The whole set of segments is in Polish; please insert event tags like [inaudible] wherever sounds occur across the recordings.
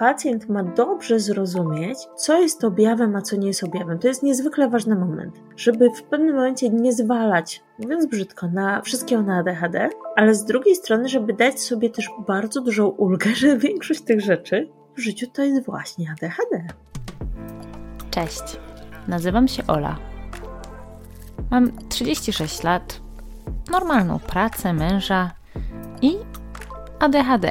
pacjent ma dobrze zrozumieć, co jest objawem, a co nie jest objawem. To jest niezwykle ważny moment, żeby w pewnym momencie nie zwalać, mówiąc brzydko, na wszystkiego na ADHD, ale z drugiej strony, żeby dać sobie też bardzo dużą ulgę, [laughs] że większość tych rzeczy w życiu to jest właśnie ADHD. Cześć, nazywam się Ola. Mam 36 lat, normalną pracę, męża i ADHD.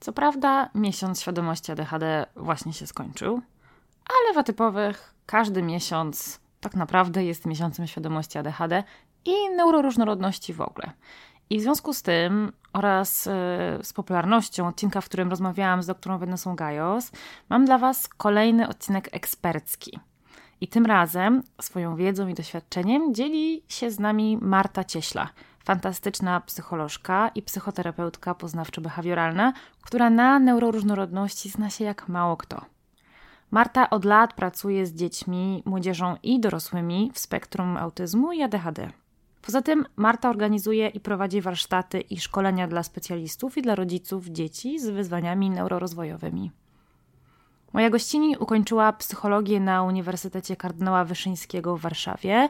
Co prawda, miesiąc świadomości ADHD właśnie się skończył, ale w atypowych każdy miesiąc tak naprawdę jest miesiącem świadomości ADHD i neuroróżnorodności w ogóle. I w związku z tym oraz yy, z popularnością odcinka, w którym rozmawiałam z doktorą Vanessą Gajos, mam dla Was kolejny odcinek ekspercki. I tym razem swoją wiedzą i doświadczeniem dzieli się z nami Marta Cieśla – fantastyczna psycholożka i psychoterapeutka poznawczo-behawioralna, która na neuroróżnorodności zna się jak mało kto. Marta od lat pracuje z dziećmi, młodzieżą i dorosłymi w spektrum autyzmu i ADHD. Poza tym Marta organizuje i prowadzi warsztaty i szkolenia dla specjalistów i dla rodziców dzieci z wyzwaniami neurorozwojowymi. Moja gościni ukończyła psychologię na Uniwersytecie Kardynała Wyszyńskiego w Warszawie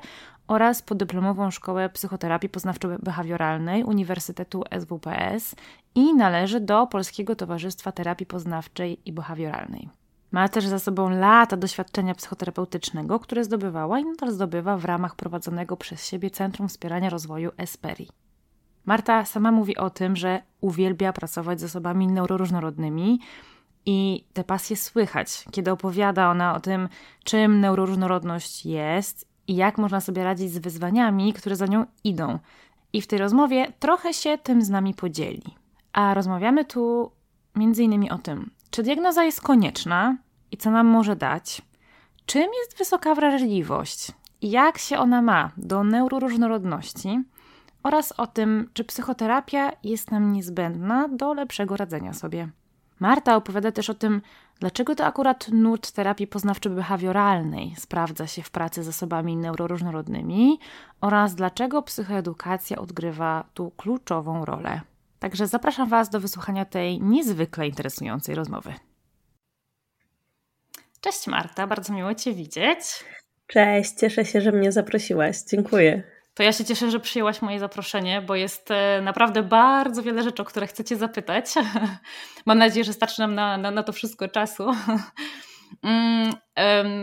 oraz podyplomową szkołę psychoterapii poznawczo-behawioralnej Uniwersytetu SWPS i należy do Polskiego Towarzystwa Terapii Poznawczej i Behawioralnej. Ma też za sobą lata doświadczenia psychoterapeutycznego, które zdobywała i nadal zdobywa w ramach prowadzonego przez siebie Centrum Wspierania Rozwoju Esperi. Marta sama mówi o tym, że uwielbia pracować z osobami neuroróżnorodnymi i te pasje słychać, kiedy opowiada ona o tym, czym neuroróżnorodność jest i jak można sobie radzić z wyzwaniami, które za nią idą. I w tej rozmowie trochę się tym z nami podzieli. A rozmawiamy tu innymi o tym, czy diagnoza jest konieczna i co nam może dać, czym jest wysoka wrażliwość i jak się ona ma do neuroróżnorodności oraz o tym, czy psychoterapia jest nam niezbędna do lepszego radzenia sobie. Marta opowiada też o tym, dlaczego to akurat nurt terapii poznawczo-behawioralnej sprawdza się w pracy z osobami neuroróżnorodnymi oraz dlaczego psychoedukacja odgrywa tu kluczową rolę. Także zapraszam Was do wysłuchania tej niezwykle interesującej rozmowy. Cześć Marta, bardzo miło Cię widzieć. Cześć, cieszę się, że mnie zaprosiłaś. Dziękuję. To ja się cieszę, że przyjęłaś moje zaproszenie, bo jest e, naprawdę bardzo wiele rzeczy, o które chcecie zapytać. [laughs] Mam nadzieję, że starczy nam na, na, na to wszystko czasu. [laughs] Mm,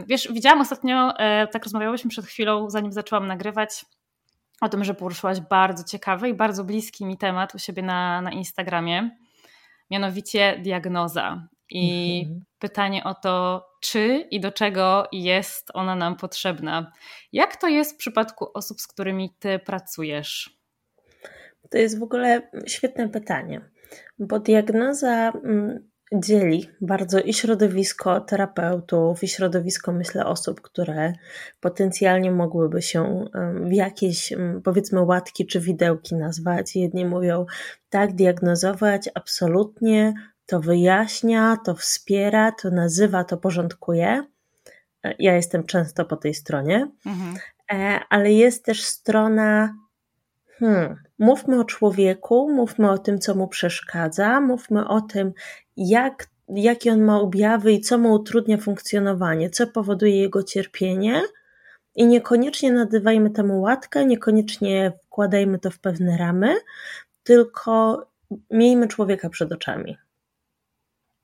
wiesz, widziałam ostatnio, e, tak rozmawiałyśmy przed chwilą, zanim zaczęłam nagrywać, o tym, że poruszyłaś bardzo ciekawy i bardzo bliski mi temat u siebie na, na Instagramie, mianowicie diagnoza. I mhm. pytanie o to, czy i do czego jest ona nam potrzebna. Jak to jest w przypadku osób, z którymi ty pracujesz? To jest w ogóle świetne pytanie, bo diagnoza mm, dzieli bardzo i środowisko terapeutów, i środowisko, myślę, osób, które potencjalnie mogłyby się w jakieś, powiedzmy, łatki czy widełki nazwać. Jedni mówią, tak, diagnozować absolutnie, to wyjaśnia, to wspiera, to nazywa, to porządkuje. E, ja jestem często po tej stronie, mhm. E, ale jest też strona, hmm, mówmy o człowieku, mówmy o tym, co mu przeszkadza, mówmy o tym, jak jakie on ma objawy i co mu utrudnia funkcjonowanie, co powoduje jego cierpienie. I niekoniecznie nadawajmy temu łatkę, niekoniecznie wkładajmy to w pewne ramy, tylko miejmy człowieka przed oczami.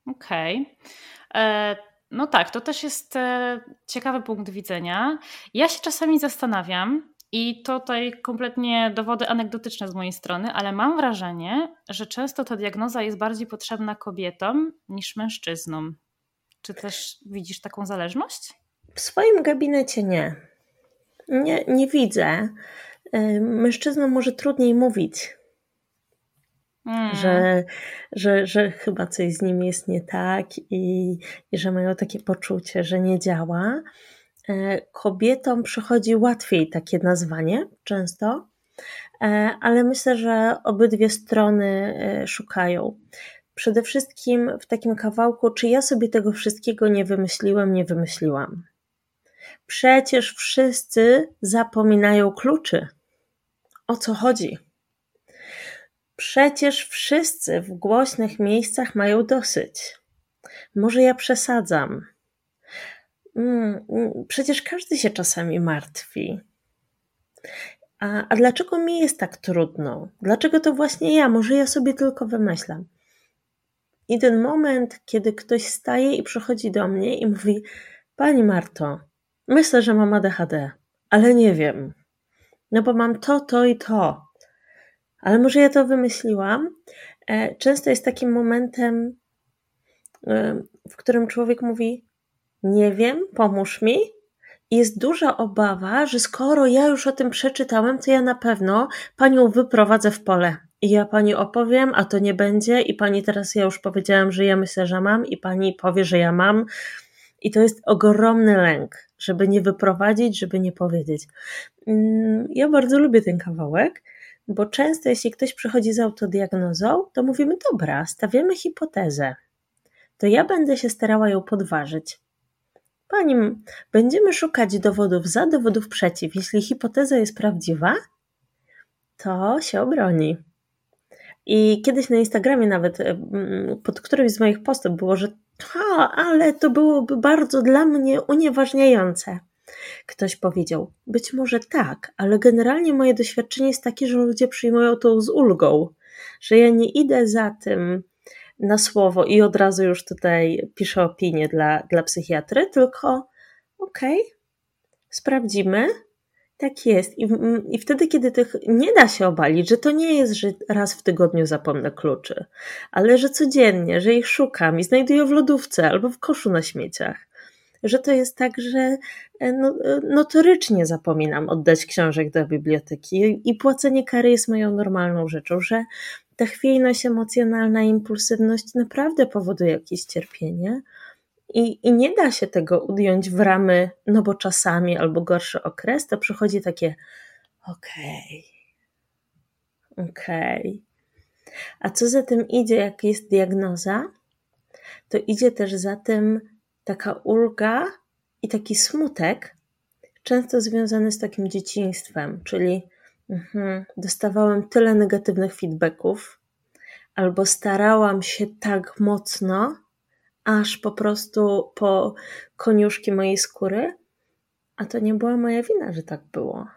Okej. Okay. E, no tak, to też jest e, ciekawy punkt widzenia. Ja się czasami zastanawiam, i tutaj kompletnie dowody anegdotyczne z mojej strony, ale mam wrażenie, że często ta diagnoza jest bardziej potrzebna kobietom niż mężczyznom. Czy też widzisz taką zależność? W swoim gabinecie nie. Nie, nie widzę. E, mężczyznom może trudniej mówić Mm. Że, że, że chyba coś z nim jest nie tak i, i że mają takie poczucie, że nie działa. E, kobietom przychodzi łatwiej takie nazwanie, często, e, ale myślę, że obydwie strony e, szukają. Przede wszystkim w takim kawałku, czy ja sobie tego wszystkiego nie wymyśliłem, nie wymyśliłam. Przecież wszyscy zapominają kluczy. O co chodzi? Przecież wszyscy w głośnych miejscach mają dosyć. Może ja przesadzam. Mm, mm, przecież każdy się czasami martwi. A, a dlaczego mi jest tak trudno? Dlaczego to właśnie ja? Może ja sobie tylko wymyślam. I ten moment, kiedy ktoś staje i przychodzi do mnie i mówi: Pani Marto, myślę, że mam ADHD, ale nie wiem. No bo mam to, to i to ale może ja to wymyśliłam. E, często jest takim momentem, e, w którym człowiek mówi: Nie wiem, pomóż mi. Jest duża obawa, że skoro ja już o tym przeczytałem, to ja na pewno panią wyprowadzę w pole. I ja pani opowiem, a to nie będzie, i pani teraz ja już powiedziałam, że ja myślę, że mam, i pani powie, że ja mam. I to jest ogromny lęk, żeby nie wyprowadzić, żeby nie powiedzieć. Mm, ja bardzo lubię ten kawałek, bo często jeśli ktoś przychodzi z autodiagnozą, to mówimy, dobra, stawiamy hipotezę, to ja będę się starała ją podważyć. Pani, będziemy szukać dowodów za, dowodów przeciw. Jeśli hipoteza jest prawdziwa, to się obroni. I kiedyś na Instagramie nawet pod którymś z moich postów było, że ha, ale to byłoby bardzo dla mnie unieważniające. Ktoś powiedział, być może tak, ale generalnie moje doświadczenie jest takie, że ludzie przyjmują to z ulgą, że ja nie idę za tym na słowo i od razu już tutaj piszę opinię dla, dla psychiatry, tylko okej, okay, sprawdzimy, tak jest. I, I wtedy, kiedy tych nie da się obalić, że to nie jest, że raz w tygodniu zapomnę kluczy, ale że codziennie, że ich szukam i znajduję w lodówce albo w koszu na śmieciach, że to jest tak, że e, no, e, notorycznie zapominam oddać książek do biblioteki i płacenie kary jest moją normalną rzeczą, że ta chwiejność emocjonalna, impulsywność naprawdę powoduje jakieś cierpienie. I, I nie da się tego udjąć w ramy, no bo czasami albo gorszy okres, to przychodzi takie okej, okay, okej. Okay. A co za tym idzie, jak jest diagnoza, to idzie też za tym taka ulga i taki smutek, często związany z takim dzieciństwem, czyli mhm, dostawałem tyle negatywnych feedbacków, albo starałam się tak mocno, aż po prostu po koniuszki mojej skóry, a to nie była moja wina, że tak było.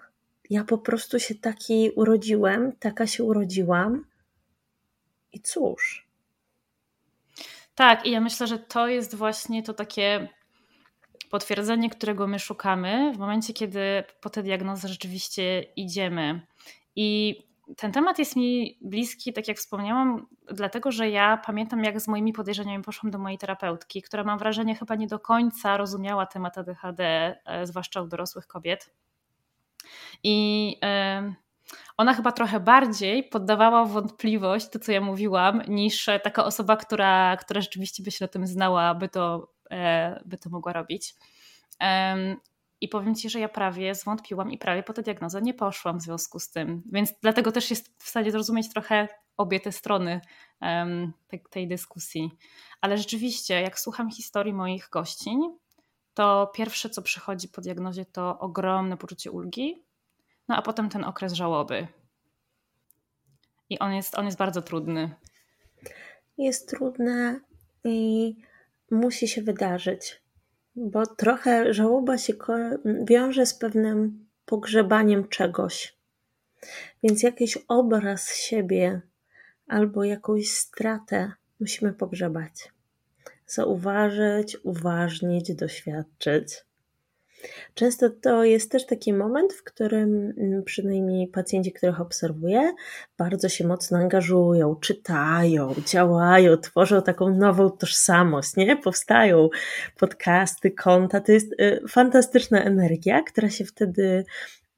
Ja po prostu się taki urodziłem, taka się urodziłam i cóż. Tak, i ja myślę, że to jest właśnie to takie potwierdzenie, którego my szukamy w momencie, kiedy po tę diagnozę rzeczywiście idziemy. I ten temat jest mi bliski, tak jak wspomniałam, dlatego że ja pamiętam, jak z moimi podejrzeniami poszłam do mojej terapeutki, która mam wrażenie chyba nie do końca rozumiała temat ADHD, e, zwłaszcza u dorosłych kobiet. I. Yy, ona chyba trochę bardziej poddawała wątpliwość to, co ja mówiłam, niż taka osoba, która, która rzeczywiście by się na tym znała, by to, e, by to mogła robić. I powiem Ci, że ja prawie zwątpiłam i prawie po tę diagnozę nie poszłam w związku z tym. Więc dlatego też jest w stanie zrozumieć trochę obie te strony tej dyskusji. Ale rzeczywiście, jak słucham historii moich gościń, to pierwsze, co przychodzi po diagnozie, to ogromne poczucie ulgi, no a potem ten okres żałoby. I on jest, on jest bardzo trudny. Jest trudny. i musi się wydarzyć, bo trochę żałoba się wiąże z pewnym pogrzebaniem czegoś. Więc jakiś obraz siebie albo jakąś stratę musimy pogrzebać. Zauważyć, uważnić, doświadczyć. Często to jest też taki moment, w którym mm, przynajmniej pacjenci, których obserwuję, bardzo się mocno angażują, czytają, działają, tworzą taką nową tożsamość, nie? Powstają podcasty, konta. To jest y, fantastyczna energia, która się wtedy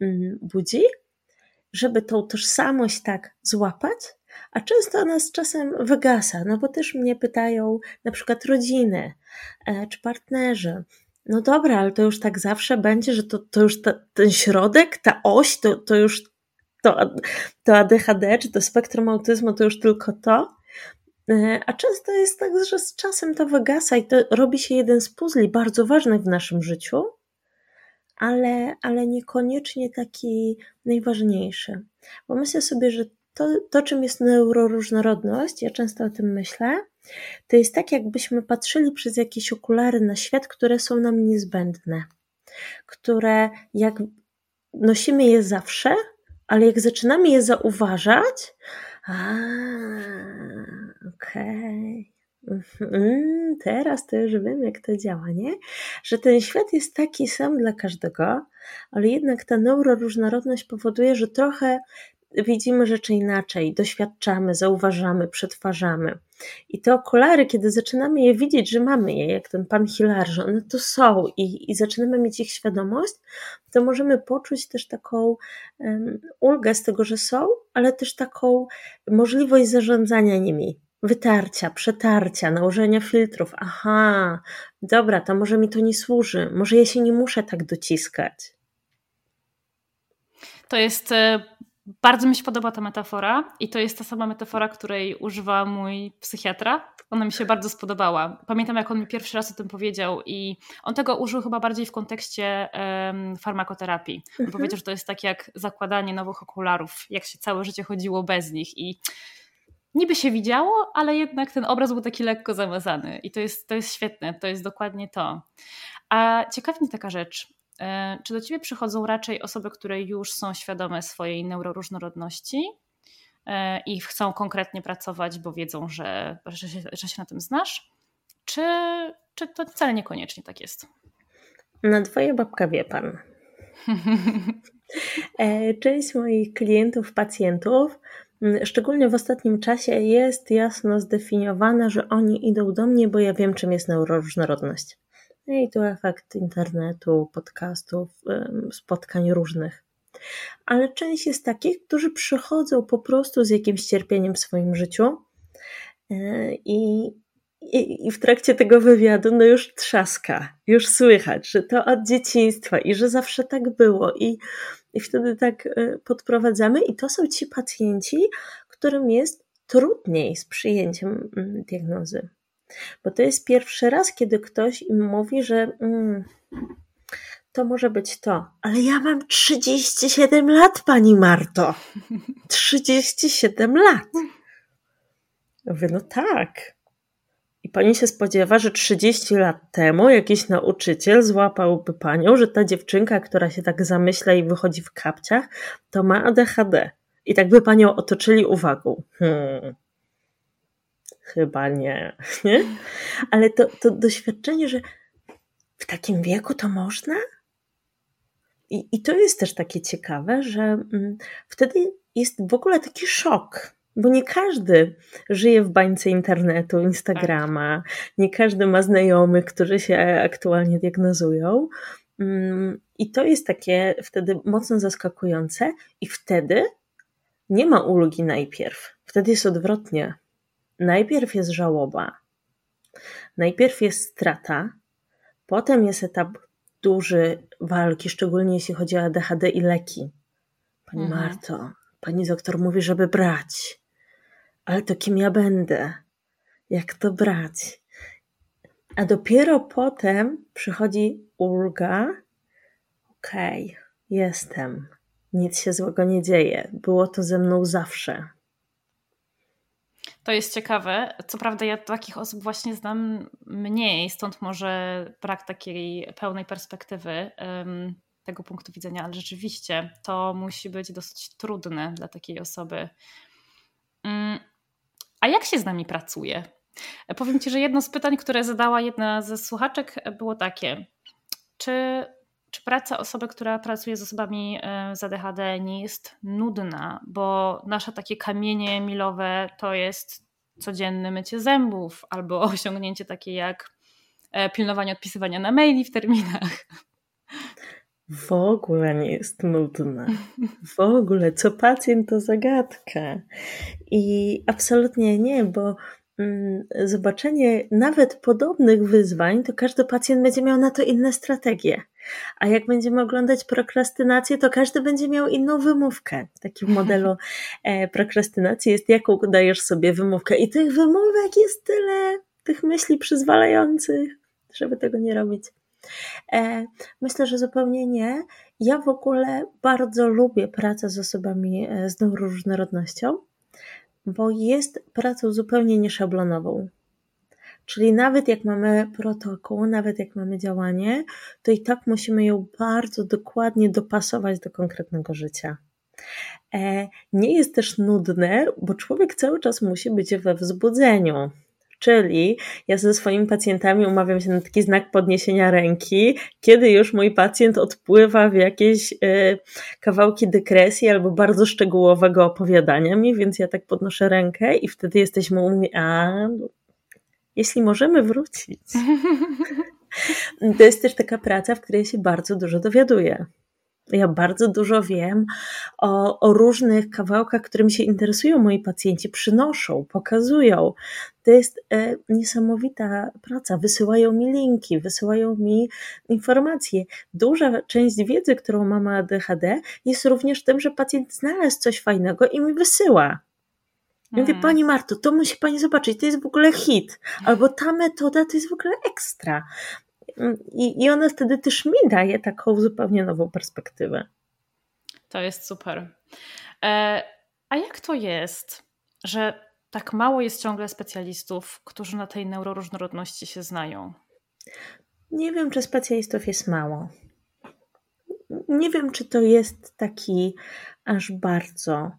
mm, budzi, żeby tą tożsamość tak złapać, a często ona z czasem wygasa, no bo też mnie pytają na przykład rodziny e, czy partnerzy, no dobra, ale to już tak zawsze będzie, że to, to już ta, ten środek, ta oś, to, to już to, to ADHD czy to spektrum autyzmu to już tylko to. E, a często jest tak, że z czasem to wygasa i to robi się jeden z puzli bardzo ważnych w naszym życiu, ale, ale niekoniecznie taki najważniejszy. Bo myślę sobie, że to, to, czym jest neuroróżnorodność, ja często o tym myślę, to jest tak, jakbyśmy patrzyli przez jakieś okulary na świat, które są nam niezbędne, które jak nosimy je zawsze, ale jak zaczynamy je zauważać, okej. Okay. Mm, teraz to już wiem, jak to działa, nie? Że ten świat jest taki sam dla każdego, ale jednak ta neuroróżnorodność powoduje, że trochę widzimy rzeczy inaczej, doświadczamy, zauważamy, przetwarzamy. I te okulary, kiedy zaczynamy je widzieć, że mamy je, jak ten pan Hilar, że one to są i, i zaczynamy mieć ich świadomość, to możemy poczuć też taką um, ulgę z tego, że są, ale też taką możliwość zarządzania nimi. Wytarcia, przetarcia, nałożenia filtrów. Aha, dobra, to może mi to nie służy, może ja się nie muszę tak dociskać. To jest e, bardzo mi się podoba ta metafora i to jest ta sama metafora, której używa mój psychiatra. Ona mi się bardzo spodobała. Pamiętam, jak on mi pierwszy raz o tym powiedział i on tego użył chyba bardziej w kontekście um, farmakoterapii. On mhm. powiedział, że to jest tak jak zakładanie nowych okularów, jak się całe życie chodziło bez nich i niby się widziało, ale jednak ten obraz był taki lekko zamazany i to jest, to jest świetne, to jest dokładnie to. A ciekawi mnie taka rzecz, czy do ciebie przychodzą raczej osoby, które już są świadome swojej neuroróżnorodności e, i chcą konkretnie pracować, bo wiedzą, że, że, się, że się na tym znasz? Czy, czy to wcale niekoniecznie tak jest? Na twoje babka wie pan. E, część moich klientów, pacjentów, szczególnie w ostatnim czasie, jest jasno zdefiniowana, że oni idą do mnie, bo ja wiem, czym jest neuroróżnorodność. I tu efekt internetu, podcastów, spotkań różnych. Ale część jest takich, którzy przychodzą po prostu z jakimś cierpieniem w swoim życiu e, i, i, i w trakcie tego wywiadu no już trzaska, już słychać, że to od dzieciństwa i że zawsze tak było i, i wtedy tak e, podprowadzamy i to są ci pacjenci, którym jest trudniej z przyjęciem mm, diagnozy. Bo to jest pierwszy raz, kiedy ktoś im mówi, że mm, to może być to. Ale ja mam 37 lat, pani Marto. 37 lat. Mówię, no tak. I pani się spodziewa, że 30 lat temu jakiś nauczyciel złapałby panią, że ta dziewczynka, która się tak zamyśla i wychodzi w kapciach, to ma ADHD. I tak by panią otoczyli uwagą. Hmm chyba nie, [laughs] nie? Ale to, to doświadczenie, że w takim wieku to można? I, I to jest też takie ciekawe, że mm, wtedy jest w ogóle taki szok, bo nie każdy żyje w bańce internetu, Instagrama, nie każdy ma znajomych, którzy się aktualnie diagnozują. Mm, I to jest takie wtedy mocno zaskakujące, i wtedy nie ma ulgi najpierw. Wtedy jest odwrotnie najpierw jest żałoba, najpierw jest strata, potem jest etap duży walki, szczególnie jeśli chodzi o ADHD i leki. Pani mhm. Marto, pani doktor mówi, żeby brać. Ale to kim ja będę? Jak to brać? A dopiero potem przychodzi ulga. Okej, okay, jestem. Nic się złego nie dzieje. Było to ze mną zawsze. To jest ciekawe. Co prawda, ja takich osób właśnie znam mniej, stąd może brak takiej pełnej perspektywy tego punktu widzenia, ale rzeczywiście to musi być dosyć trudne dla takiej osoby. Um, a jak się z nami pracuje? Powiem Ci, że jedno z pytań, które zadała jedna ze słuchaczek, było takie: czy czy praca osoby, która pracuje z osobami e, z ADHD nie jest nudna, bo nasze takie kamienie milowe to jest codzienne mycie zębów albo [laughs] osiągnięcie takie jak e, pilnowanie odpisywania na maili w terminach. W ogóle nie jest nudna. W ogóle, co pacjent to zagadka. I absolutnie nie, bo Mm, zobaczenie nawet podobnych wyzwań, to każdy pacjent będzie miał na to inne strategie. A jak będziemy oglądać prokrastynację, to każdy będzie miał inną wymówkę. W takim modelu e, prokrastynacji jest, jaką dajesz sobie wymówkę. I tych wymówek jest tyle, tych myśli przyzwalających, żeby tego nie robić. E, myślę, że zupełnie nie. Ja w ogóle bardzo lubię pracę z osobami e, z różnorodnością bo jest pracą zupełnie nieszablonową. Czyli nawet jak mamy protokół, nawet jak mamy działanie, to i tak musimy ją bardzo dokładnie dopasować do konkretnego życia. E, nie jest też nudne, bo człowiek cały czas musi być we wzbudzeniu. Czyli ja ze swoimi pacjentami umawiam się na taki znak podniesienia ręki, kiedy już mój pacjent odpływa w jakieś y, kawałki dykresji albo bardzo szczegółowego opowiadania mi, więc ja tak podnoszę rękę i wtedy jesteśmy u mnie, a jeśli możemy wrócić. [laughs] To jest też taka praca, w której się bardzo dużo dowiaduję. Ja bardzo dużo wiem o, o, różnych kawałkach, którymi się interesują moi pacjenci, przynoszą, pokazują. To jest e, niesamowita praca. Wysyłają mi linki, wysyłają mi informacje. Duża część wiedzy, którą mam ADHD, jest również tym, że pacjent znalazł coś fajnego i mi wysyła. Ja mówię, mm. Pani Marto, to musi Pani zobaczyć, to jest w ogóle hit. Albo ta metoda to jest w ogóle ekstra. I, I ona wtedy też mi daje taką zupełnie nową perspektywę. To jest super. E, a jak to jest, że tak mało jest ciągle specjalistów, którzy na tej neuroróżnorodności się znają? Nie wiem, czy specjalistów jest mało. Nie wiem, czy to jest taki aż bardzo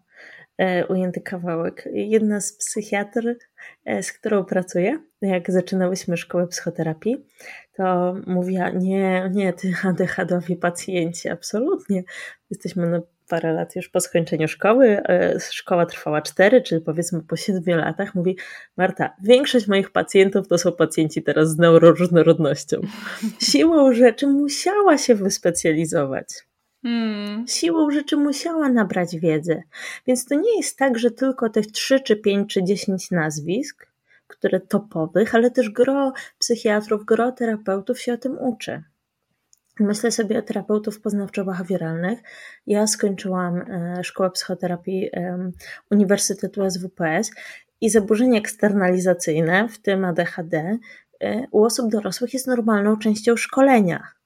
ujęty kawałek. Jedna z psychiatr, e, z którą pracuję, jak zaczynałyśmy szkołę psychoterapii, to mówiła, nie, nie, ty ADHD-owi pacjenci, absolutnie. Jesteśmy na parę lat już po skończeniu szkoły. E, szkoła trwała cztery, czyli powiedzmy po siedmiu latach. Mówi, Marta, większość moich pacjentów to są pacjenci teraz z neuroróżnorodnością. Siłą rzeczy musiała się wyspecjalizować. Hmm. Siłą rzeczy musiała nabrać wiedzy. Więc to nie jest tak, że tylko tych 3 czy 5 czy 10 nazwisk, które topowych, ale też gro psychiatrów, gro terapeutów się o tym uczy. Myślę sobie o terapeutów poznawczo-behawioralnych. Ja skończyłam e, szkołę psychoterapii Uniwersytetu SWPS i zaburzenia eksternalizacyjne, w tym ADHD, e, u osób dorosłych jest normalną częścią szkolenia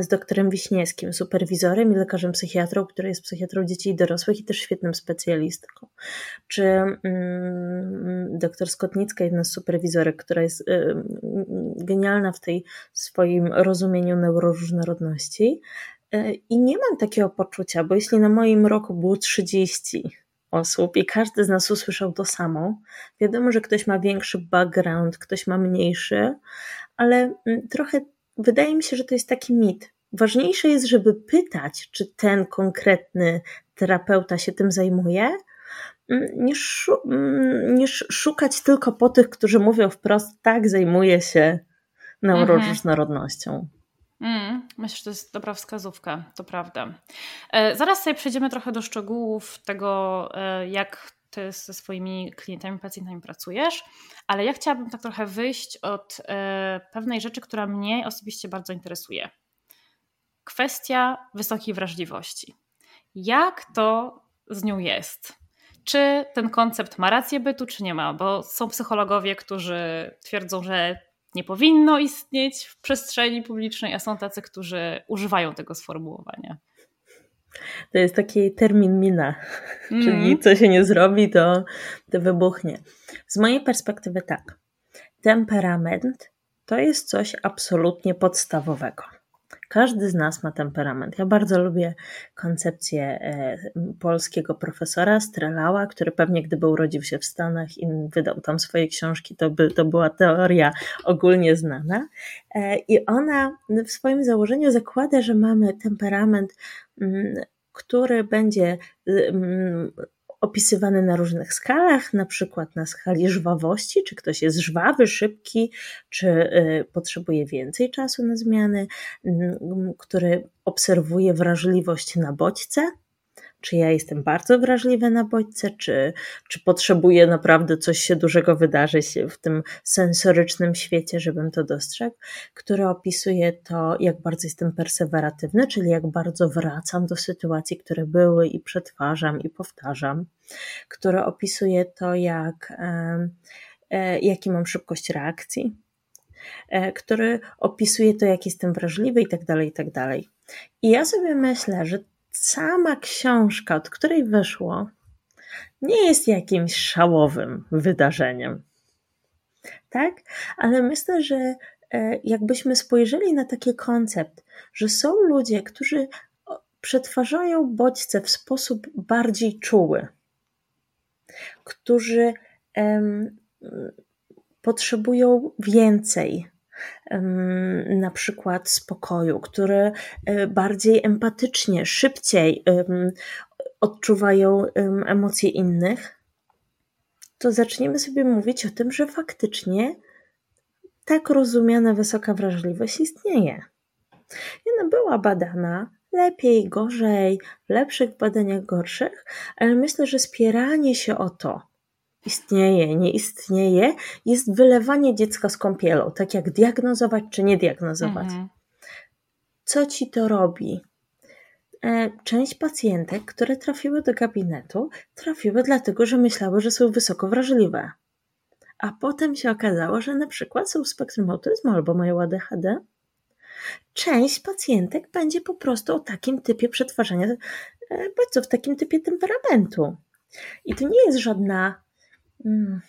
z doktorem Wiśniewskim, superwizorem i lekarzem psychiatrą, który jest psychiatrą dzieci i dorosłych i też świetnym specjalistką. Czy mm, doktor Skotnicka, jedna z superwizorek, która jest y, genialna w tej swoim rozumieniu neuroróżnorodności. Y, I nie mam takiego poczucia, bo jeśli na moim roku było 30 osób i każdy z nas usłyszał to samo, wiadomo, że ktoś ma większy background, ktoś ma mniejszy, ale mm, trochę wydaje mi się, że to jest taki mit. Ważniejsze jest, żeby pytać, czy ten konkretny terapeuta się tym zajmuje, mm, niż, mm, niż szukać tylko po tych, którzy mówią wprost, tak, zajmuje się neuroróżnorodnością. Mm, myślę, że to jest dobra wskazówka, to prawda. E, zaraz sobie przejdziemy trochę do szczegółów tego, e, jak ty ze swoimi klientami, pacjentami pracujesz, ale ja chciałabym tak trochę wyjść od e, pewnej rzeczy, która mnie osobiście bardzo interesuje. Kwestia wysokiej wrażliwości. Jak to z nią jest? Czy ten koncept ma rację bytu, czy nie ma? Bo są psychologowie, którzy twierdzą, że nie powinno istnieć w przestrzeni publicznej, a są tacy, którzy używają tego sformułowania. To jest taki termin mina, mm. [laughs] czyli Mhm. co się nie zrobi, to, to wybuchnie. Z mojej perspektywy tak. Temperament to jest coś absolutnie podstawowego. Każdy z nas ma temperament. Ja bardzo lubię koncepcję e, polskiego profesora Strelała, który pewnie gdyby urodził się w Stanach i wydał tam swoje książki, to by to była teoria ogólnie znana. E, I ona w swoim założeniu zakłada, że mamy temperament, który będzie mm, opisywany na różnych skalach, na przykład na skali żwawości, czy ktoś jest żwawy, szybki, czy y, potrzebuje więcej czasu na zmiany, który obserwuje wrażliwość na bodźce, czy ja jestem bardzo wrażliwy na bodźce, czy, czy potrzebuję naprawdę coś się dużego wydarzyć w tym sensorycznym świecie, żebym to dostrzegł, który opisuje to, jak bardzo jestem perseweratywny, czyli jak bardzo wracam do sytuacji, które były i przetwarzam i powtarzam, który opisuje to, jak, e, jaki mam szybkość reakcji, e, który opisuje to, jak jestem wrażliwy i tak dalej, i tak dalej. I ja sobie myślę, że sama książka, od której wyszło, nie jest jakimś szałowym wydarzeniem. Tak? Ale myślę, że e, jakbyśmy spojrzeli na taki koncept, że są ludzie, którzy przetwarzają bodźce w sposób bardziej czuły, którzy um, potrzebują więcej, na przykład spokoju, które e, bardziej empatycznie, szybciej odczuwają emocje innych, to zaczniemy sobie mówić o tym, że faktycznie tak rozumiana wysoka wrażliwość istnieje. I ona była badana lepiej, gorzej, w lepszych badaniach, gorszych, ale myślę, że spieranie się o to, istnieje, nie istnieje, jest wylewanie dziecka z kąpielą, tak jak diagnozować czy nie diagnozować. Mhm. Co ci to robi? E, część pacjentek, które trafiły do gabinetu, trafiły dlatego, że myślały, że są wysoko wrażliwe. A potem się okazało, że na przykład są spektrum autyzmu albo mają ADHD. Część pacjentek będzie po prostu o takim typie przetwarzania e, bodźców, w takim typie temperamentu. I to nie jest żadna Mm.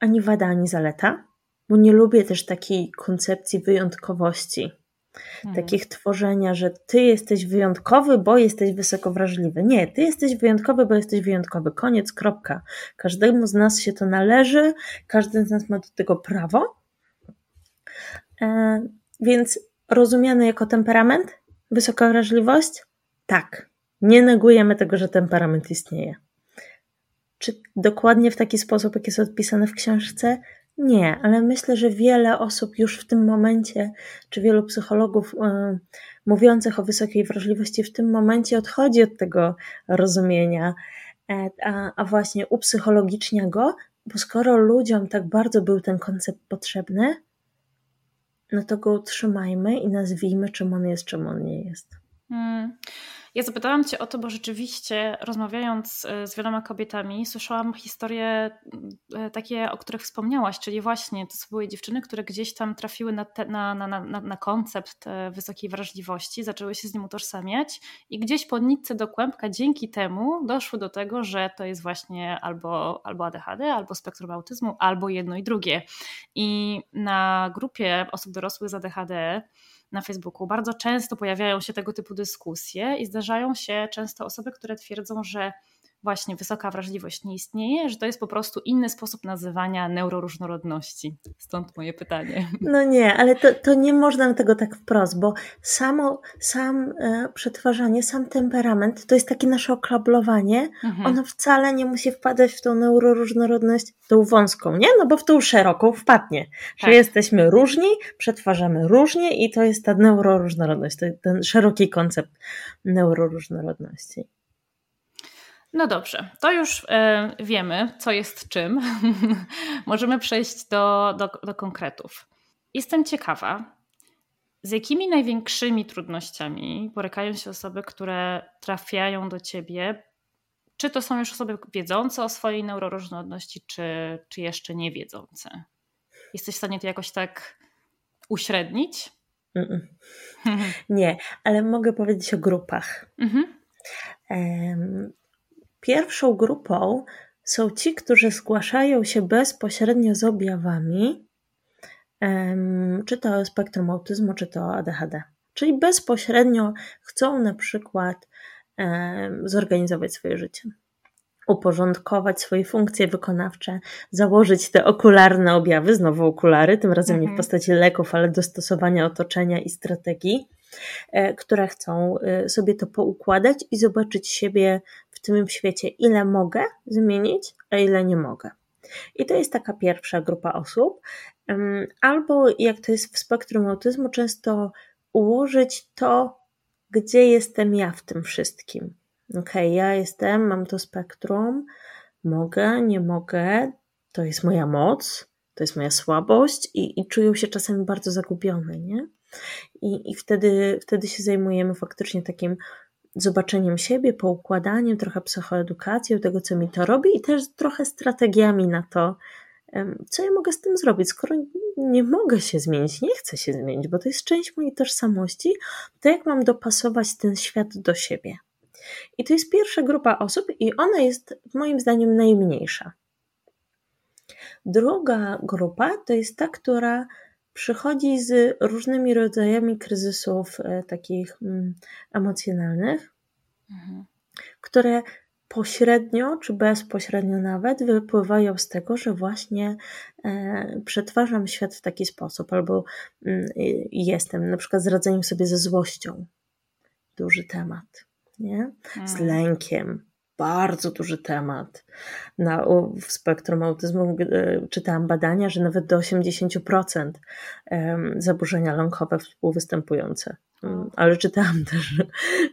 ani wada, ani zaleta, bo nie lubię też takiej koncepcji wyjątkowości. Hmm. Takich tworzenia, że ty jesteś wyjątkowy, bo jesteś wysoko wrażliwy. Nie, ty jesteś wyjątkowy, bo jesteś wyjątkowy. Koniec, kropka. Każdemu z nas się to należy, każdy z nas ma do tego prawo. E, więc rozumiany jako temperament, wysoka wrażliwość? Tak. Nie negujemy tego, że temperament istnieje. Czy dokładnie w taki sposób, jak jest odpisane w książce? Nie, ale myślę, że wiele osób już w tym momencie, czy wielu psychologów y, mówiących o wysokiej wrażliwości w tym momencie odchodzi od tego rozumienia, e, a, a właśnie upsychologicznia go, bo skoro ludziom tak bardzo był ten koncept potrzebny, no to go utrzymajmy i nazwijmy, czym on jest, czym on nie jest. Hmm. Ja zapytałam Cię o to, bo rzeczywiście rozmawiając e, z wieloma kobietami, słyszałam historie e, takie, o których wspomniałaś, czyli właśnie to były dziewczyny, które gdzieś tam trafiły na, te, na, na, na, na koncept e, wysokiej wrażliwości, zaczęły się z nim utożsamiać i gdzieś po nitce do kłębka dzięki temu doszły do tego, że to jest właśnie albo, albo ADHD, albo spektrum autyzmu, albo jedno i drugie. I na grupie osób dorosłych z ADHD na Facebooku. Bardzo często pojawiają się tego typu dyskusje i zdarzają się często osoby, które twierdzą, że właśnie wysoka wrażliwość nie istnieje, że to jest po prostu inny sposób nazywania neuroróżnorodności. Stąd moje pytanie. [laughs] No nie, ale to, to nie można tego tak wprost, bo samo, sam e, przetwarzanie, sam temperament to jest takie nasze oklablowanie. Mhm. Ono wcale nie musi wpadać w tą neuroróżnorodność, tą wąską, nie? No bo w tą szeroką wpadnie. Tak. Że jesteśmy różni, przetwarzamy różnie i to jest ta neuroróżnorodność, ten szeroki koncept neuroróżnorodności. No dobrze, to już e, wiemy, co jest czym. [laughs] Możemy przejść do, do, do konkretów. Jestem ciekawa, z jakimi największymi trudnościami borykają się osoby, które trafiają do ciebie? Czy to są już osoby wiedzące o swojej neuroróżnorodności, czy, czy jeszcze nie wiedzące? Jesteś w stanie to jakoś tak uśrednić? [laughs] Nie, ale mogę powiedzieć o grupach. Mhm. Pierwszą grupą są ci, którzy zgłaszają się bezpośrednio z objawami, czy to spektrum autyzmu, czy to ADHD. Czyli bezpośrednio chcą na przykład zorganizować swoje życie, uporządkować swoje funkcje wykonawcze, założyć te okularne objawy, znowu okulary, tym razem nie w mhm. postaci leków, ale dostosowania otoczenia i strategii, e, które chcą e, sobie to poukładać i zobaczyć siebie tym świecie, ile mogę zmienić, a ile nie mogę. I to jest taka pierwsza grupa osób. Albo jak to jest w spektrum autyzmu, często ułożyć to, gdzie jestem ja w tym wszystkim. Ok, ja jestem, mam to spektrum, mogę, nie mogę, to jest moja moc, to jest moja słabość i, i czują się czasami bardzo zagubione, nie? I, i wtedy, wtedy się zajmujemy faktycznie takim zobaczeniem siebie, poukładaniem, trochę psychoedukacją tego, co mi to robi i też trochę strategiami na to, co ja mogę z tym zrobić, skoro nie mogę się zmienić, nie chcę się zmienić, bo to jest część mojej tożsamości, to jak mam dopasować ten świat do siebie. I to jest pierwsza grupa osób, i ona jest moim zdaniem najmniejsza. Druga grupa to jest ta, która przychodzi z różnymi rodzajami kryzysów e, takich mm, emocjonalnych, mhm. które pośrednio czy bezpośrednio nawet wypływają z tego, że właśnie e, przetwarzam świat w taki sposób, albo mm, jestem na przykład z radzeniem sobie ze złością. Duży temat, nie? Z mm. lękiem, bardzo duży temat. Na, w spektrum autyzmu e, czytałam badania, że nawet do 80% zaburzenia lękowe współwystępujące. Mm, ale czytałam [laughs] też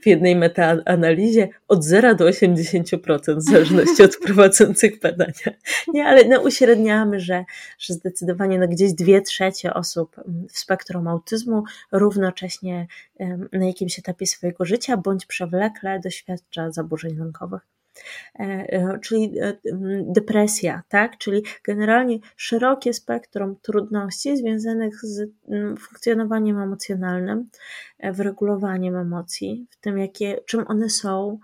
w jednej metaanalizie od 0 do 80% w zależności od [laughs] prowadzących badania. Nie, ale no, uśredniamy, że, że zdecydowanie no, gdzieś dwie trzecie osób mm, w spektrum autyzmu równocześnie na jakimś etapie swojego życia bądź przewlekle doświadcza zaburzeń lękowych. E, e, czyli e, depresja, tak? Czyli generalnie szerokie spektrum trudności związanych z funkcjonowaniem emocjonalnym, wyregulowaniem emocji, w tym jakie, czym one są,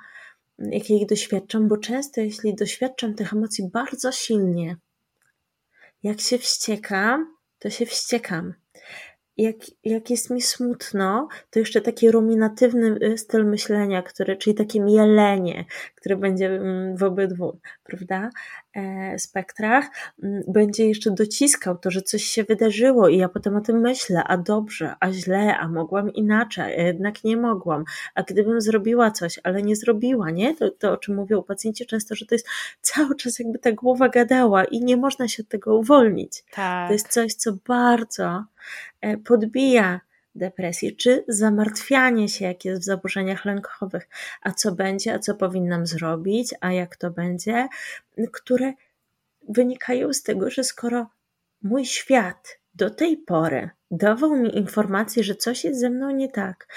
jakie ich doświadczam, bo często jeśli doświadczam tych emocji bardzo silnie, jak się wściekam, to się wściekam jak, jak jest mi smutno, to jeszcze taki ruminatywny y, styl myślenia, który, czyli takie mielenie, które będzie mm, w obydwu, prawda, e, spektrach, mm, będzie jeszcze dociskał to, że coś się wydarzyło i ja potem o tym myślę, a dobrze, a źle, a mogłam inaczej, a jednak nie mogłam, a gdybym zrobiła coś, ale nie zrobiła, nie? To, to o czym mówią pacjenci często, że to jest cały czas jakby ta głowa gadała i nie można się od tego uwolnić. Tak. To jest coś, co bardzo podbija depresję, czy zamartwianie się, jak jest w zaburzeniach lękowych, a co będzie, a co powinnam zrobić, a jak to będzie, które wynikają z tego, że skoro mój świat do tej pory dawał mi informację, że coś jest ze mną nie tak,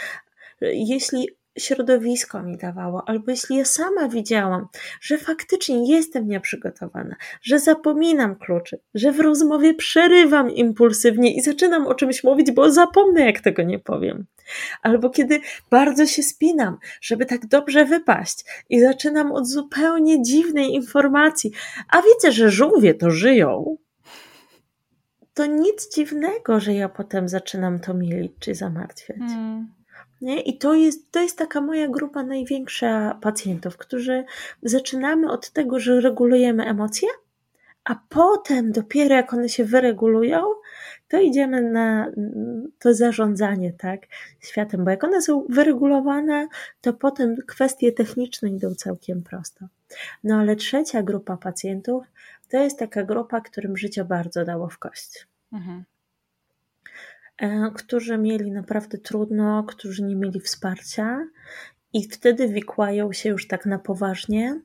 jeśli środowisko mi dawało, albo jeśli ja sama widziałam, że faktycznie jestem nieprzygotowana, że zapominam kluczy, że w rozmowie przerywam impulsywnie i zaczynam o czymś mówić, bo zapomnę, jak tego nie powiem. Albo kiedy bardzo się spinam, żeby tak dobrze wypaść i zaczynam od zupełnie dziwnej informacji, a widzę, że żółwie to żyją, to nic dziwnego, że ja potem zaczynam to mielić czy zamartwiać. Hmm. Nie? I to jest, to jest taka moja grupa największa pacjentów, którzy zaczynamy od tego, że regulujemy emocje, a potem dopiero jak one się wyregulują, to idziemy na to zarządzanie tak, światem, bo jak one są wyregulowane, to potem kwestie techniczne idą całkiem prosto. No ale trzecia grupa pacjentów to jest taka grupa, którym życie bardzo dało w kość. Mhm. E, którzy mieli naprawdę trudno, którzy nie mieli wsparcia i wtedy wikłają się już tak na poważnie,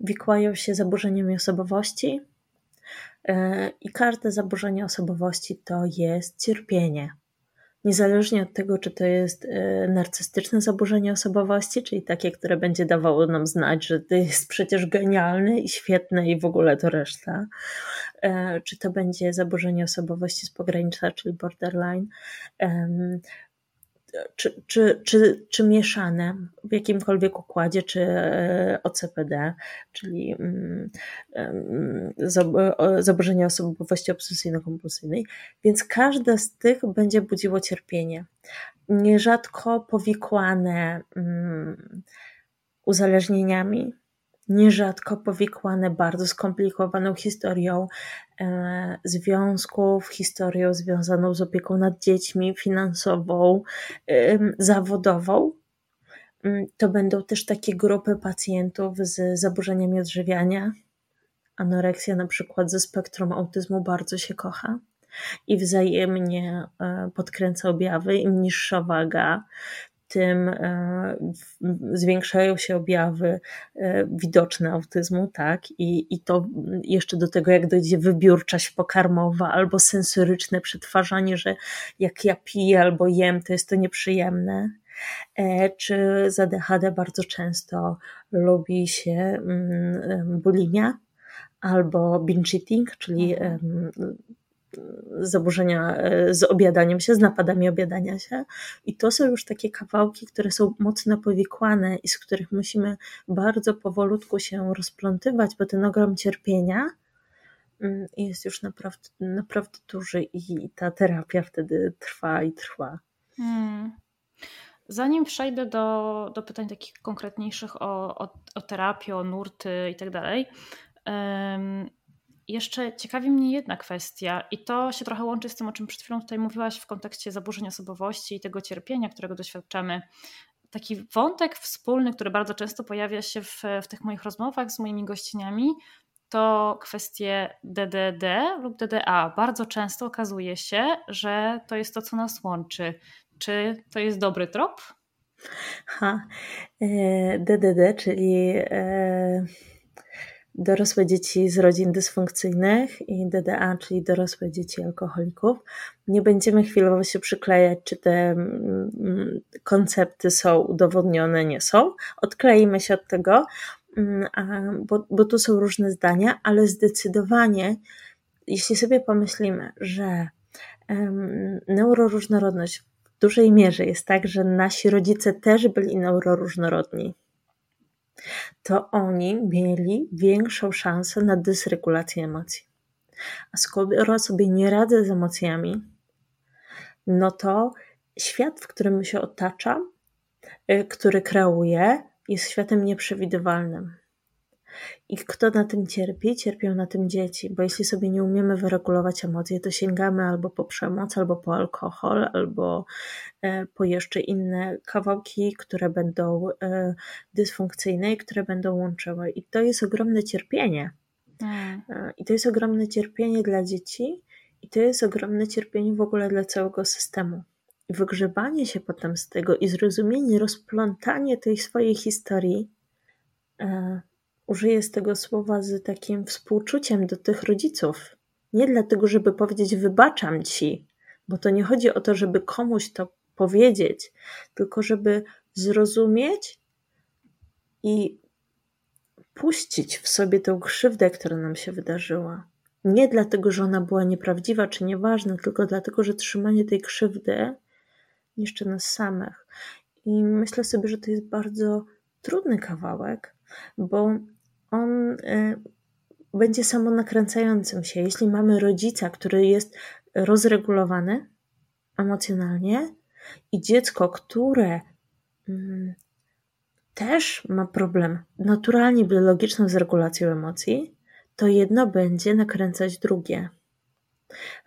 wikłają się zaburzeniami osobowości e, i każde zaburzenie osobowości to jest cierpienie niezależnie od tego, czy to jest e, narcystyczne zaburzenie osobowości, czyli takie, które będzie dawało nam znać, że to jest przecież genialny i świetny i w ogóle to reszta, e, czy to będzie zaburzenie osobowości z pogranicza, czyli borderline. Czy, czy, czy, czy mieszane w jakimkolwiek układzie, czy e, OCPD, czyli mm, zaburzenia osobowości obsesyjno-kompulsyjnej, więc każde z tych będzie budziło cierpienie. Nierzadko powikłane mm, uzależnieniami, nierzadko powikłane bardzo skomplikowaną historią e, związków, historią związaną z opieką nad dziećmi, finansową, zawodową. Mm, to będą też takie grupy pacjentów z zaburzeniami odżywiania. Anoreksja, na przykład ze spektrum autyzmu, bardzo się kocha i wzajemnie e, podkręca objawy. Im niższa waga, tym e, zwiększają się objawy e, widoczne autyzmu, tak? I, I to jeszcze do tego, jak dojdzie wybiórczość pokarmowa albo sensoryczne przetwarzanie, że jak ja piję albo jem, to jest to nieprzyjemne. E, czy za DHD bardzo często lubi się mm, bulimia albo binge eating, czyli mhm zaburzenia e, z obiadaniem się, z napadami obiadania się. I to są już takie kawałki, które są mocno powikłane i z których musimy bardzo powolutku się rozplątywać, bo ten ogrom cierpienia mm, jest już naprawdę, naprawdę duży i ta terapia wtedy trwa i trwa. Hmm. Zanim przejdę do, do pytań takich konkretniejszych o, o, o terapię, o nurty i tak dalej, jeszcze ciekawi mnie jedna kwestia, i to się trochę łączy z tym, o czym przed chwilą tutaj mówiłaś w kontekście zaburzeń osobowości i tego cierpienia, którego doświadczamy. Taki wątek wspólny, który bardzo często pojawia się w, w tych moich rozmowach z moimi gościniami, to kwestie DDD lub DDA. Bardzo często okazuje się, że to jest to, co nas łączy. Czy to jest dobry trop? Ha, DDD, e, czyli e, dorosłe dzieci z rodzin dysfunkcyjnych i DDA, czyli dorosłe dzieci alkoholików. Nie będziemy chwilowo się przyklejać, czy te mm, koncepty są udowodnione, nie są. Odkleimy się od tego, mm, bo, bo tu są różne zdania, ale zdecydowanie, jeśli sobie pomyślimy, że neuroróżnorodność w dużej mierze jest tak, że nasi rodzice też byli neuroróżnorodni, to oni mieli większą szansę na dysregulację emocji. A skoro sobie nie radzę z emocjami, no to świat, w którym się otacza, y, który kreuję, jest światem nieprzewidywalnym. I kto na tym cierpi? Cierpią na tym dzieci, bo jeśli sobie nie umiemy wyregulować emocji, to sięgamy albo po przemoc, albo po alkohol, albo e, po jeszcze inne kawałki, które będą e, dysfunkcyjne i które będą łączyły. I to jest ogromne cierpienie. Mm. E, I to jest ogromne cierpienie dla dzieci, i to jest ogromne cierpienie w ogóle dla całego systemu. I wygrzebanie się potem z tego i zrozumienie, rozplątanie tej swojej historii użyję z tego słowa z takim współczuciem do tych rodziców. Nie dlatego, żeby powiedzieć wybaczam ci, bo to nie chodzi o to, żeby komuś to powiedzieć, tylko żeby zrozumieć i puścić w sobie tę krzywdę, która nam się wydarzyła. Nie dlatego, że ona była nieprawdziwa czy nieważna, tylko dlatego, że trzymanie tej krzywdy niszczy nas samych. I myślę sobie, że to jest bardzo trudny kawałek, bo on y, będzie samonakręcającym się. Jeśli mamy rodzica, który jest rozregulowany emocjonalnie i dziecko, które mm, też ma problem naturalnie biologiczny z regulacją emocji, to jedno będzie nakręcać drugie.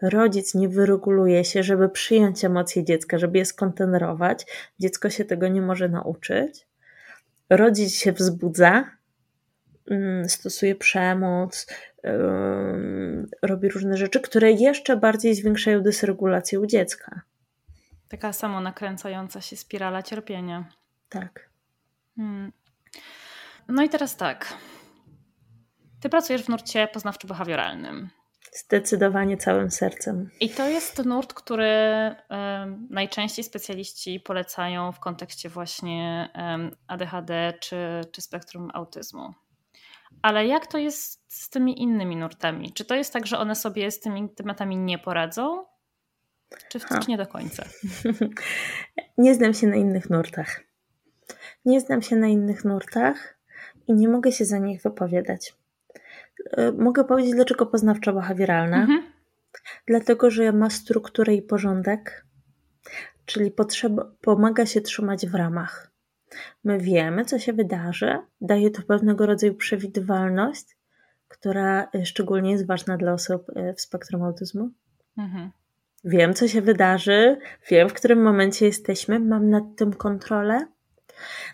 Rodzic nie wyreguluje się, żeby przyjąć emocje dziecka, żeby je skontenerować. Dziecko się tego nie może nauczyć. Rodzic się wzbudza, stosuje przemoc, robi różne rzeczy, które jeszcze bardziej zwiększają dysregulację u dziecka. Taka samo nakręcająca się spirala cierpienia. Tak. Hmm. No i teraz tak. Ty pracujesz w nurcie poznawczo-behawioralnym. Zdecydowanie całym sercem. I to jest nurt, który najczęściej specjaliści polecają w kontekście właśnie ADHD czy, czy spektrum autyzmu. Ale jak to jest z tymi innymi nurtami? Czy to jest tak, że one sobie z tymi tematami nie poradzą? Czy wciąż nie do końca? [laughs] nie znam się na innych nurtach. Nie znam się na innych nurtach i nie mogę się za nich wypowiadać. E, mogę powiedzieć, dlaczego poznawczo-behawioralna. Mhm. Dlatego, że ma strukturę i porządek, czyli potrzeba, pomaga się trzymać w ramach. My wiemy, co się wydarzy, daje to pewnego rodzaju przewidywalność, która e, szczególnie jest ważna dla osób e, w spektrum autyzmu. Mhm. Wiem, co się wydarzy, wiem, w którym momencie jesteśmy, mam nad tym kontrolę,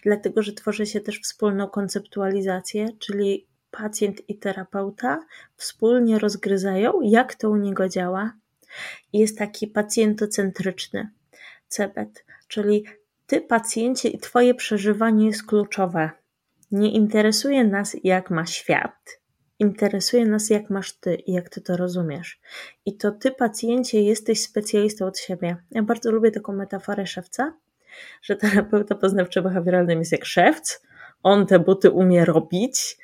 dlatego że tworzy się też wspólną konceptualizację, czyli pacjent i terapeuta wspólnie rozgryzają, jak to u niego działa. Jest taki pacjentocentryczny CEBET, czyli ty, pacjencie, i twoje przeżywanie jest kluczowe. Nie interesuje nas, jak ma świat. Interesuje nas, jak masz ty i jak ty to rozumiesz. I to ty, pacjencie, jesteś specjalistą od siebie. Ja bardzo lubię taką metaforę szewca, że terapeuta poznawczo-behawioralny jest jak szewc, on te buty umie robić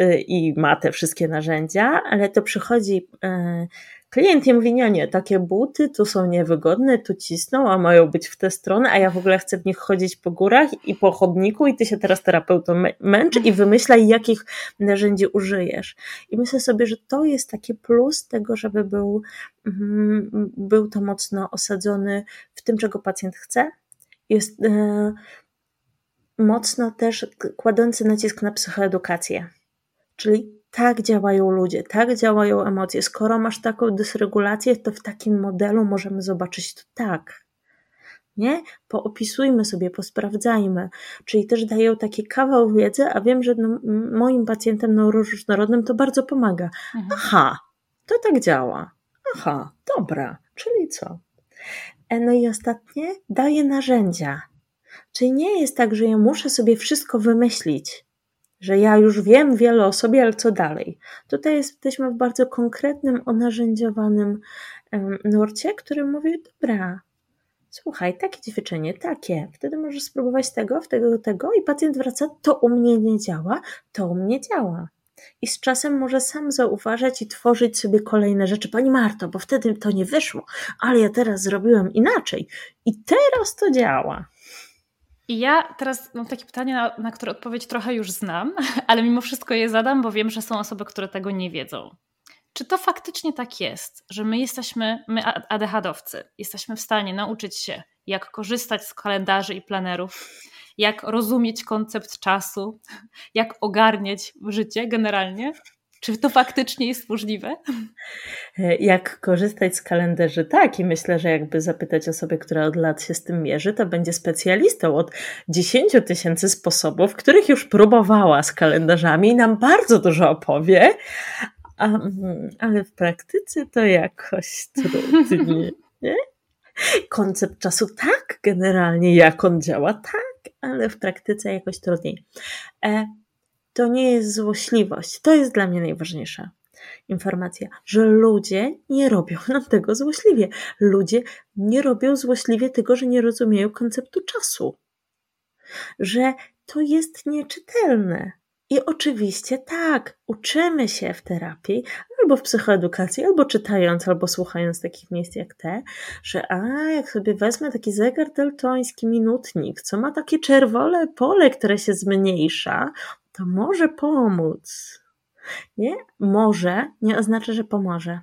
y, i ma te wszystkie narzędzia, ale to przychodzi y, klient i mówi, nie, nie, takie buty tu są niewygodne, tu cisną, a mają być w tę stronę, a ja w ogóle chcę w nich chodzić po górach i po chodniku i ty się teraz terapeutą męcz i wymyślaj, jakich narzędzi użyjesz. I myślę sobie, że to jest taki plus tego, żeby był, mm, był to mocno osadzony w tym, czego pacjent chce. Jest, e, mocno też kładący nacisk na psychoedukację. Czyli tak działają ludzie, tak działają emocje. Skoro masz taką dysregulację, to w takim modelu możemy zobaczyć to tak. Nie? Poopisujmy sobie, posprawdzajmy. Czyli też dają taki kawał wiedzy, a wiem, że no, moim pacjentom neuroróżnorodnym to bardzo pomaga. Mhm. Aha, to tak działa. Aha, dobra, czyli co? E, no i ostatnie, daje narzędzia. Czyli nie jest tak, że ja muszę sobie wszystko wymyślić, że ja już wiem wiele o sobie, ale co dalej? Tutaj jesteśmy w bardzo konkretnym, onarzędziowanym nurcie, który mówi, dobra, słuchaj, takie ćwiczenie, takie, wtedy możesz spróbować tego, tego, tego i pacjent wraca, to u mnie nie działa, to u mnie działa. I z czasem może sam zauważać i tworzyć sobie kolejne rzeczy. Pani Marto, bo wtedy to nie wyszło, ale ja teraz zrobiłem inaczej i teraz to działa. I ja teraz mam takie pytanie, na, na, które odpowiedź trochę już znam, [laughs] ale mimo wszystko je zadam, bo wiem, że są osoby, które tego nie wiedzą. Czy to faktycznie tak jest, że my jesteśmy, my ADHDowcy, jesteśmy w stanie nauczyć się, jak korzystać z kalendarzy i planerów, jak rozumieć koncept czasu, [laughs] jak ogarniać życie generalnie? Czy to faktycznie jest możliwe? Jak korzystać z kalendarzy? Tak, i myślę, że jakby zapytać osobę, która od lat się z tym mierzy, to będzie specjalistą od 10 tysięcy sposobów, których już próbowała z kalendarzami i nam bardzo dużo opowie, ale w praktyce to jakoś trudniej. Nie? Koncept czasu tak, generalnie jak on działa, tak, ale w praktyce jakoś trudniej. E, to nie jest złośliwość. To jest dla mnie najważniejsza informacja, że ludzie nie robią nam tego złośliwie. Ludzie nie robią złośliwie tego, że nie rozumieją konceptu czasu. Że to jest nieczytelne. I oczywiście tak, uczymy się w terapii, albo w psychoedukacji, albo czytając, albo słuchając takich miejsc jak te, że a, jak sobie wezmę taki zegar deltoński, minutnik, co ma takie czerwone pole, które się zmniejsza, to może pomóc. Nie? Może nie oznacza, że pomoże.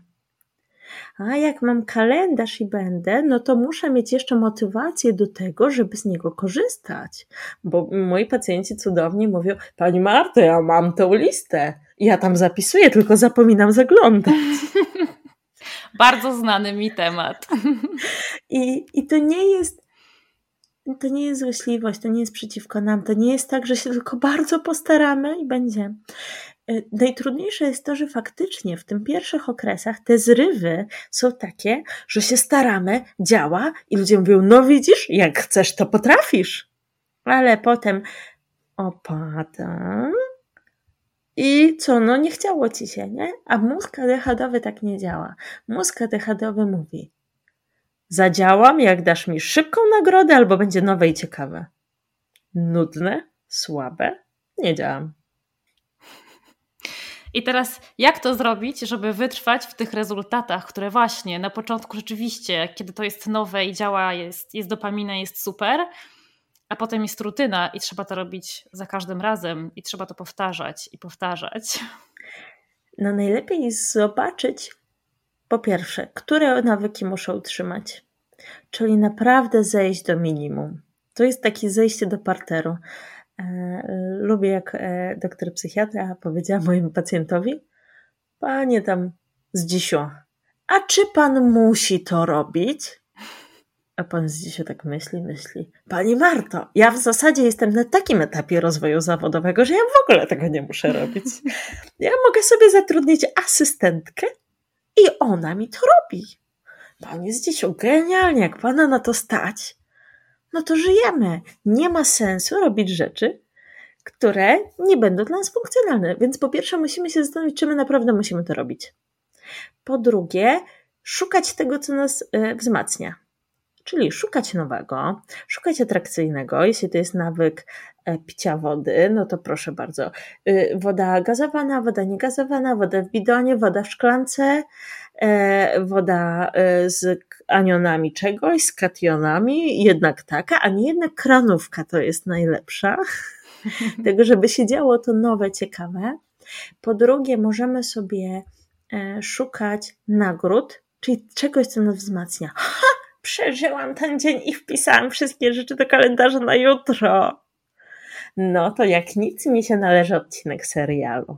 A jak mam kalendarz i będę, no to muszę mieć jeszcze motywację do tego, żeby z niego korzystać. Bo moi pacjenci cudownie mówią: Pani Marto, ja mam tą listę. Ja tam zapisuję, tylko zapominam zaglądać. [laughs] Bardzo znany mi temat. I, I to nie jest to nie jest złośliwość, to nie jest przeciwko nam, to nie jest tak, że się tylko bardzo postaramy i będzie. Y, najtrudniejsze jest to, że faktycznie w tym pierwszych okresach te zrywy są takie, że się staramy, działa i ludzie mówią, no widzisz, jak chcesz, to potrafisz. Ale potem opada i co, no nie chciało ci się, nie? A mózg ADHD tak nie działa. Mózg ADHD mówi, Zadziałam, jak dasz mi szybką nagrodę, albo będzie nowe i ciekawe. Nudne, słabe, nie działam. I teraz, jak to zrobić, żeby wytrwać w tych rezultatach, które właśnie na początku rzeczywiście, kiedy to jest nowe i działa, jest, jest dopamina, jest super, a potem jest rutyna i trzeba to robić za każdym razem i trzeba to powtarzać i powtarzać. No najlepiej jest zobaczyć, po pierwsze, które nawyki muszę utrzymać, czyli naprawdę zejść do minimum. To jest takie zejście do parteru. E, lubię, jak e, doktor psychiatra powiedziała mojemu pacjentowi: Panie tam z dzisiu, a czy pan musi to robić? A pan z dzisiaj tak myśli, myśli. Pani Marto, ja w zasadzie jestem na takim etapie rozwoju zawodowego, że ja w ogóle tego nie muszę robić. [laughs] Ja mogę sobie zatrudnić asystentkę i ona mi to robi. Pani z dzisiaj genialnie, jak pana na to stać, no to żyjemy. Nie ma sensu robić rzeczy, które nie będą dla nas funkcjonalne. Więc po pierwsze musimy się zastanowić, czy my naprawdę musimy to robić. Po drugie, szukać tego, co nas e, wzmacnia. Czyli szukać nowego, szukać atrakcyjnego. Jeśli to jest nawyk e, picia wody, no to proszę bardzo. Y, woda gazowana, woda niegazowana, woda w bidonie, woda w szklance, e, woda e, z anionami czegoś, z kationami, jednak taka, a nie jednak kranówka to jest najlepsza. [laughs] Tego, żeby się działo to nowe, ciekawe. Po drugie, możemy sobie szukać nagród, czyli czegoś, co nas wzmacnia. Ha! [laughs] przeżyłam ten dzień i wpisałam wszystkie rzeczy do kalendarza na jutro. No to jak nic mi się należy odcinek serialu.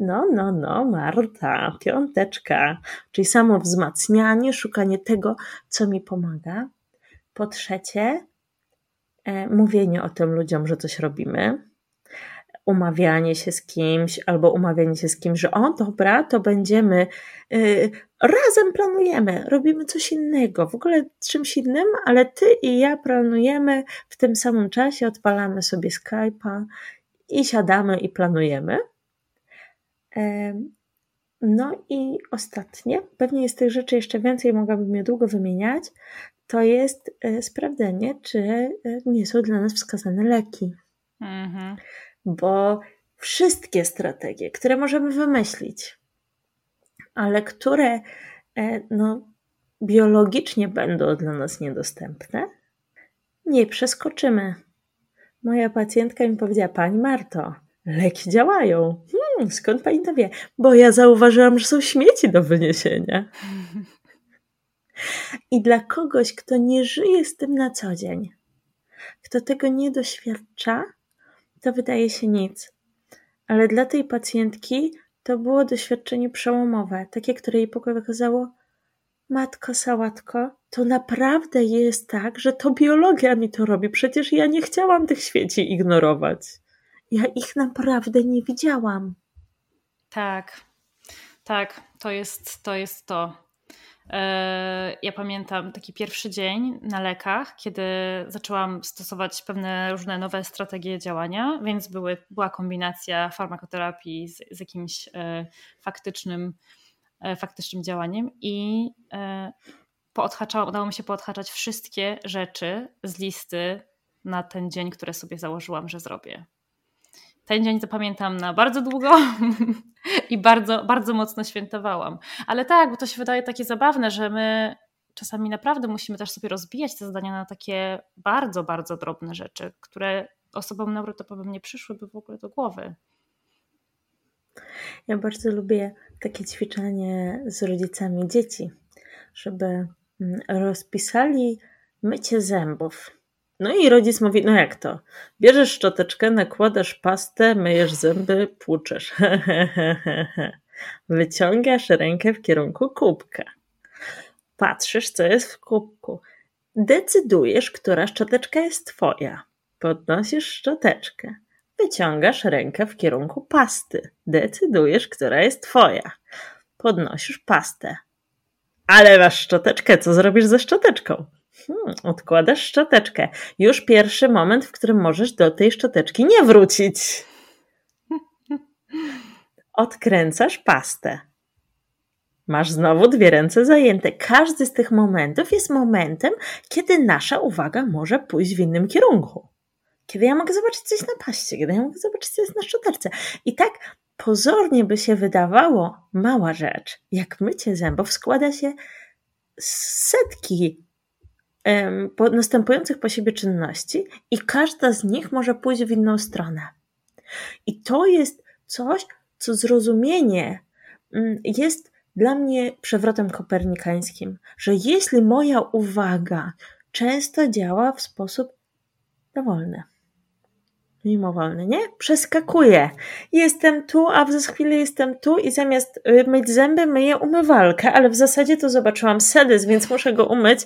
No, no, no, Marta, piąteczka, czyli samo wzmacnianie, szukanie tego, co mi pomaga. Po trzecie, e, mówienie o tym ludziom, że coś robimy umawianie się z kimś, albo umawianie się z kimś, że o dobra, to będziemy y, razem planujemy, robimy coś innego, w ogóle czymś innym, ale ty i ja planujemy w tym samym czasie, odpalamy sobie Skype'a i siadamy i planujemy. No i ostatnie, pewnie jest tych rzeczy jeszcze więcej, mogłabym je długo wymieniać, to jest e, sprawdzenie, czy e, nie są dla nas wskazane leki. Mhm bo wszystkie strategie, które możemy wymyślić, ale które e, no, biologicznie będą dla nas niedostępne, nie przeskoczymy. Moja pacjentka mi powiedziała: Pani Marto, leki działają. Hmm, skąd pani to wie? Bo ja zauważyłam, że są śmieci do wyniesienia. I dla kogoś, kto nie żyje z tym na co dzień, kto tego nie doświadcza, to wydaje się nic. Ale dla tej pacjentki to było doświadczenie przełomowe, takie, które jej pokazało, matko sałatko, to naprawdę jest tak, że to biologia mi to robi. Przecież ja nie chciałam tych świeci ignorować. Ja ich naprawdę nie widziałam. Tak, tak, to jest to. Jest to. E, ja pamiętam taki pierwszy dzień na lekach, kiedy zaczęłam stosować pewne różne nowe strategie działania, więc były, była kombinacja farmakoterapii z, z jakimś e, faktycznym, e, faktycznym działaniem i udało mi się poodhaczać wszystkie rzeczy z listy na ten dzień, które sobie założyłam, że zrobię. Ten dzień zapamiętam na bardzo długo [laughs] i bardzo, bardzo mocno świętowałam. Ale tak, bo to się wydaje takie zabawne, że my czasami naprawdę musimy też sobie rozbijać te zadania na takie bardzo, bardzo drobne rzeczy, które osobom neurotypowym nie przyszłyby w ogóle do głowy. Ja bardzo lubię takie ćwiczenie z rodzicami dzieci, żeby mm, rozpisali mycie zębów no i rodzic mówi, no jak to? Bierzesz szczoteczkę, nakładasz pastę, myjesz zęby, płuczesz. [laughs] Wyciągasz rękę w kierunku kubka. Patrzysz, co jest w kubku. Decydujesz, która szczoteczka jest twoja. Podnosisz szczoteczkę. Wyciągasz rękę w kierunku pasty. Decydujesz, która jest twoja. Podnosisz pastę. Ale masz szczoteczkę, co zrobisz ze szczoteczką? Hmm, odkładasz szczoteczkę. Już pierwszy moment, w którym możesz do tej szczoteczki nie wrócić. Odkręcasz pastę. Masz znowu dwie ręce zajęte. Każdy z tych momentów jest momentem, kiedy nasza uwaga może pójść w innym kierunku. Kiedy ja mogę zobaczyć coś na paście, kiedy ja mogę zobaczyć, co jest na szczoteczce. I tak pozornie by się wydawało mała rzecz, jak mycie zębów, składa się z setki następujących po siebie czynności i każda z nich może pójść w inną stronę. I to jest coś, co zrozumienie mm, jest dla mnie przewrotem kopernikańskim, że jeśli moja uwaga często działa w sposób dowolny, mimowolny, nie? Przeskakuję. Jestem tu, a za chwilę jestem tu i zamiast y, myć zęby myję umywalkę, ale w zasadzie to zobaczyłam sedys, więc muszę go umyć.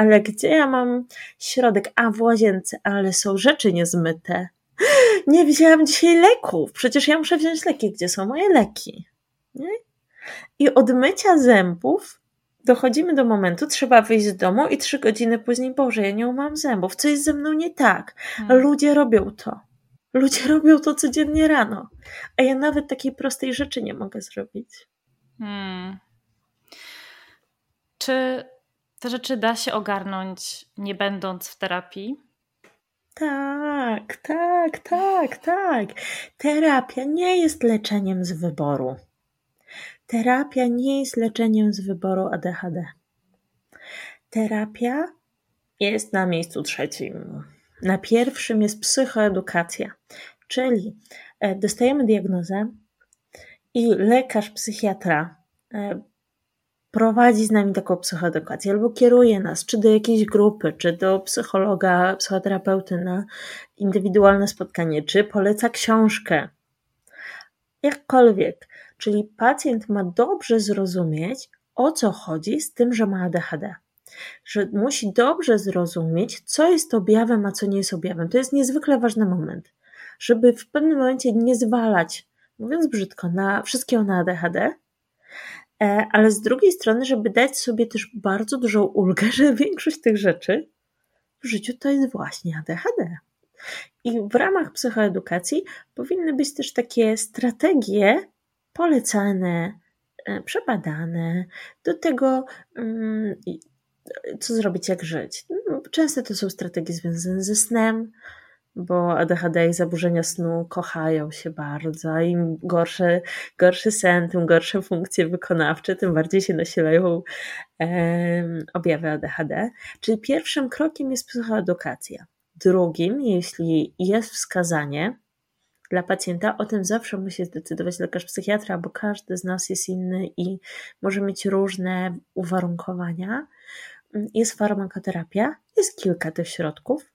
Ale gdzie ja mam środek? A, w łazience, ale są rzeczy niezmyte. [gasps] Nie wzięłam dzisiaj leków. Przecież ja muszę wziąć leki. Gdzie są moje leki? Nie? I od mycia zębów dochodzimy do momentu, trzeba wyjść z domu i trzy godziny później, Boże, ja nie umam zębów, co jest ze mną nie tak? Hmm. Ludzie robią to. Ludzie robią to codziennie rano, a ja nawet takiej prostej rzeczy nie mogę zrobić. Hmm. Czy te rzeczy da się ogarnąć, nie będąc w terapii? Tak, tak, tak, tak. Terapia nie jest leczeniem z wyboru. Terapia nie jest leczeniem z wyboru ADHD. Terapia jest na miejscu trzecim. Na pierwszym jest psychoedukacja, czyli e, dostajemy diagnozę i lekarz, psychiatra e, prowadzi z nami taką psychoedukację albo kieruje nas czy do jakiejś grupy, czy do psychologa, psychoterapeuty na indywidualne spotkanie, czy poleca książkę. Jakkolwiek. Czyli pacjent ma dobrze zrozumieć, o co chodzi z tym, że ma ADHD. Że musi dobrze zrozumieć, co jest objawem, a co nie jest objawem. To jest niezwykle ważny moment, żeby w pewnym momencie nie zwalać, mówiąc brzydko, na wszystkiego na ADHD, ale z drugiej strony, żeby dać sobie też bardzo dużą ulgę, [laughs] że większość tych rzeczy w życiu to jest właśnie ADHD. I w ramach psychoedukacji powinny być też takie strategie polecane, e, przebadane, do tego, mm, co zrobić, jak żyć. No, często to są strategie związane ze snem, bo ADHD i zaburzenia snu kochają się bardzo. Im gorszy, gorszy sen, tym gorsze funkcje wykonawcze, tym bardziej się nasilają e, objawy ADHD. Czyli pierwszym krokiem jest psychoedukacja. Drugim, jeśli jest wskazanie, dla pacjenta, o tym zawsze musi zdecydować lekarz psychiatra, bo każdy z nas jest inny i może mieć różne uwarunkowania. Jest farmakoterapia, jest kilka tych środków.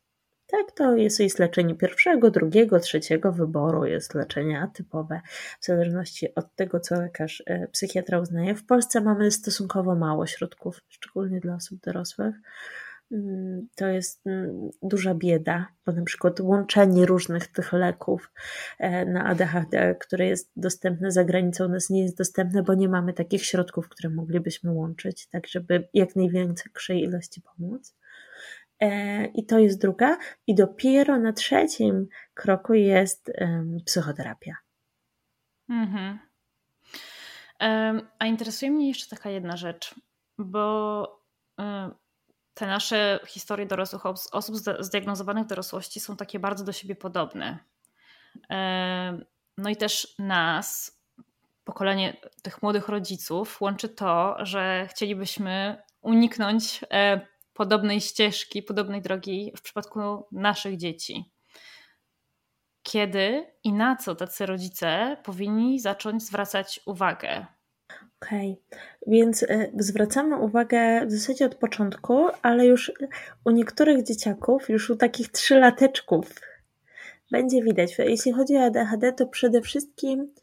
Tak, to jest, jest leczenie pierwszego, drugiego, trzeciego wyboru, jest leczenie atypowe, w zależności od tego, co lekarz e, psychiatra uznaje. W Polsce mamy stosunkowo mało środków, szczególnie dla osób dorosłych. Mm, to jest mm, duża bieda, bo na przykład łączenie różnych tych leków e, na ADHD, które jest dostępne za granicą, u nas nie jest dostępne, bo nie mamy takich środków, które moglibyśmy łączyć, tak żeby jak największej ilości pomóc. E, I to jest druga. I dopiero na trzecim kroku jest psychoterapia. Mhm. A interesuje mnie jeszcze taka jedna rzecz, bo te nasze historie dorosłych osób zdiagnozowanych dorosłości są takie bardzo do siebie podobne. No i też nas, pokolenie tych młodych rodziców, łączy to, że chcielibyśmy uniknąć e, podobnej ścieżki, podobnej drogi w przypadku naszych dzieci. Kiedy i na co tacy rodzice powinni zacząć zwracać uwagę? Okej, okay. więc y, zwracamy uwagę w zasadzie od początku, ale już u niektórych dzieciaków, już u takich trzylateczków będzie widać. Jeśli chodzi o ADHD, to przede wszystkim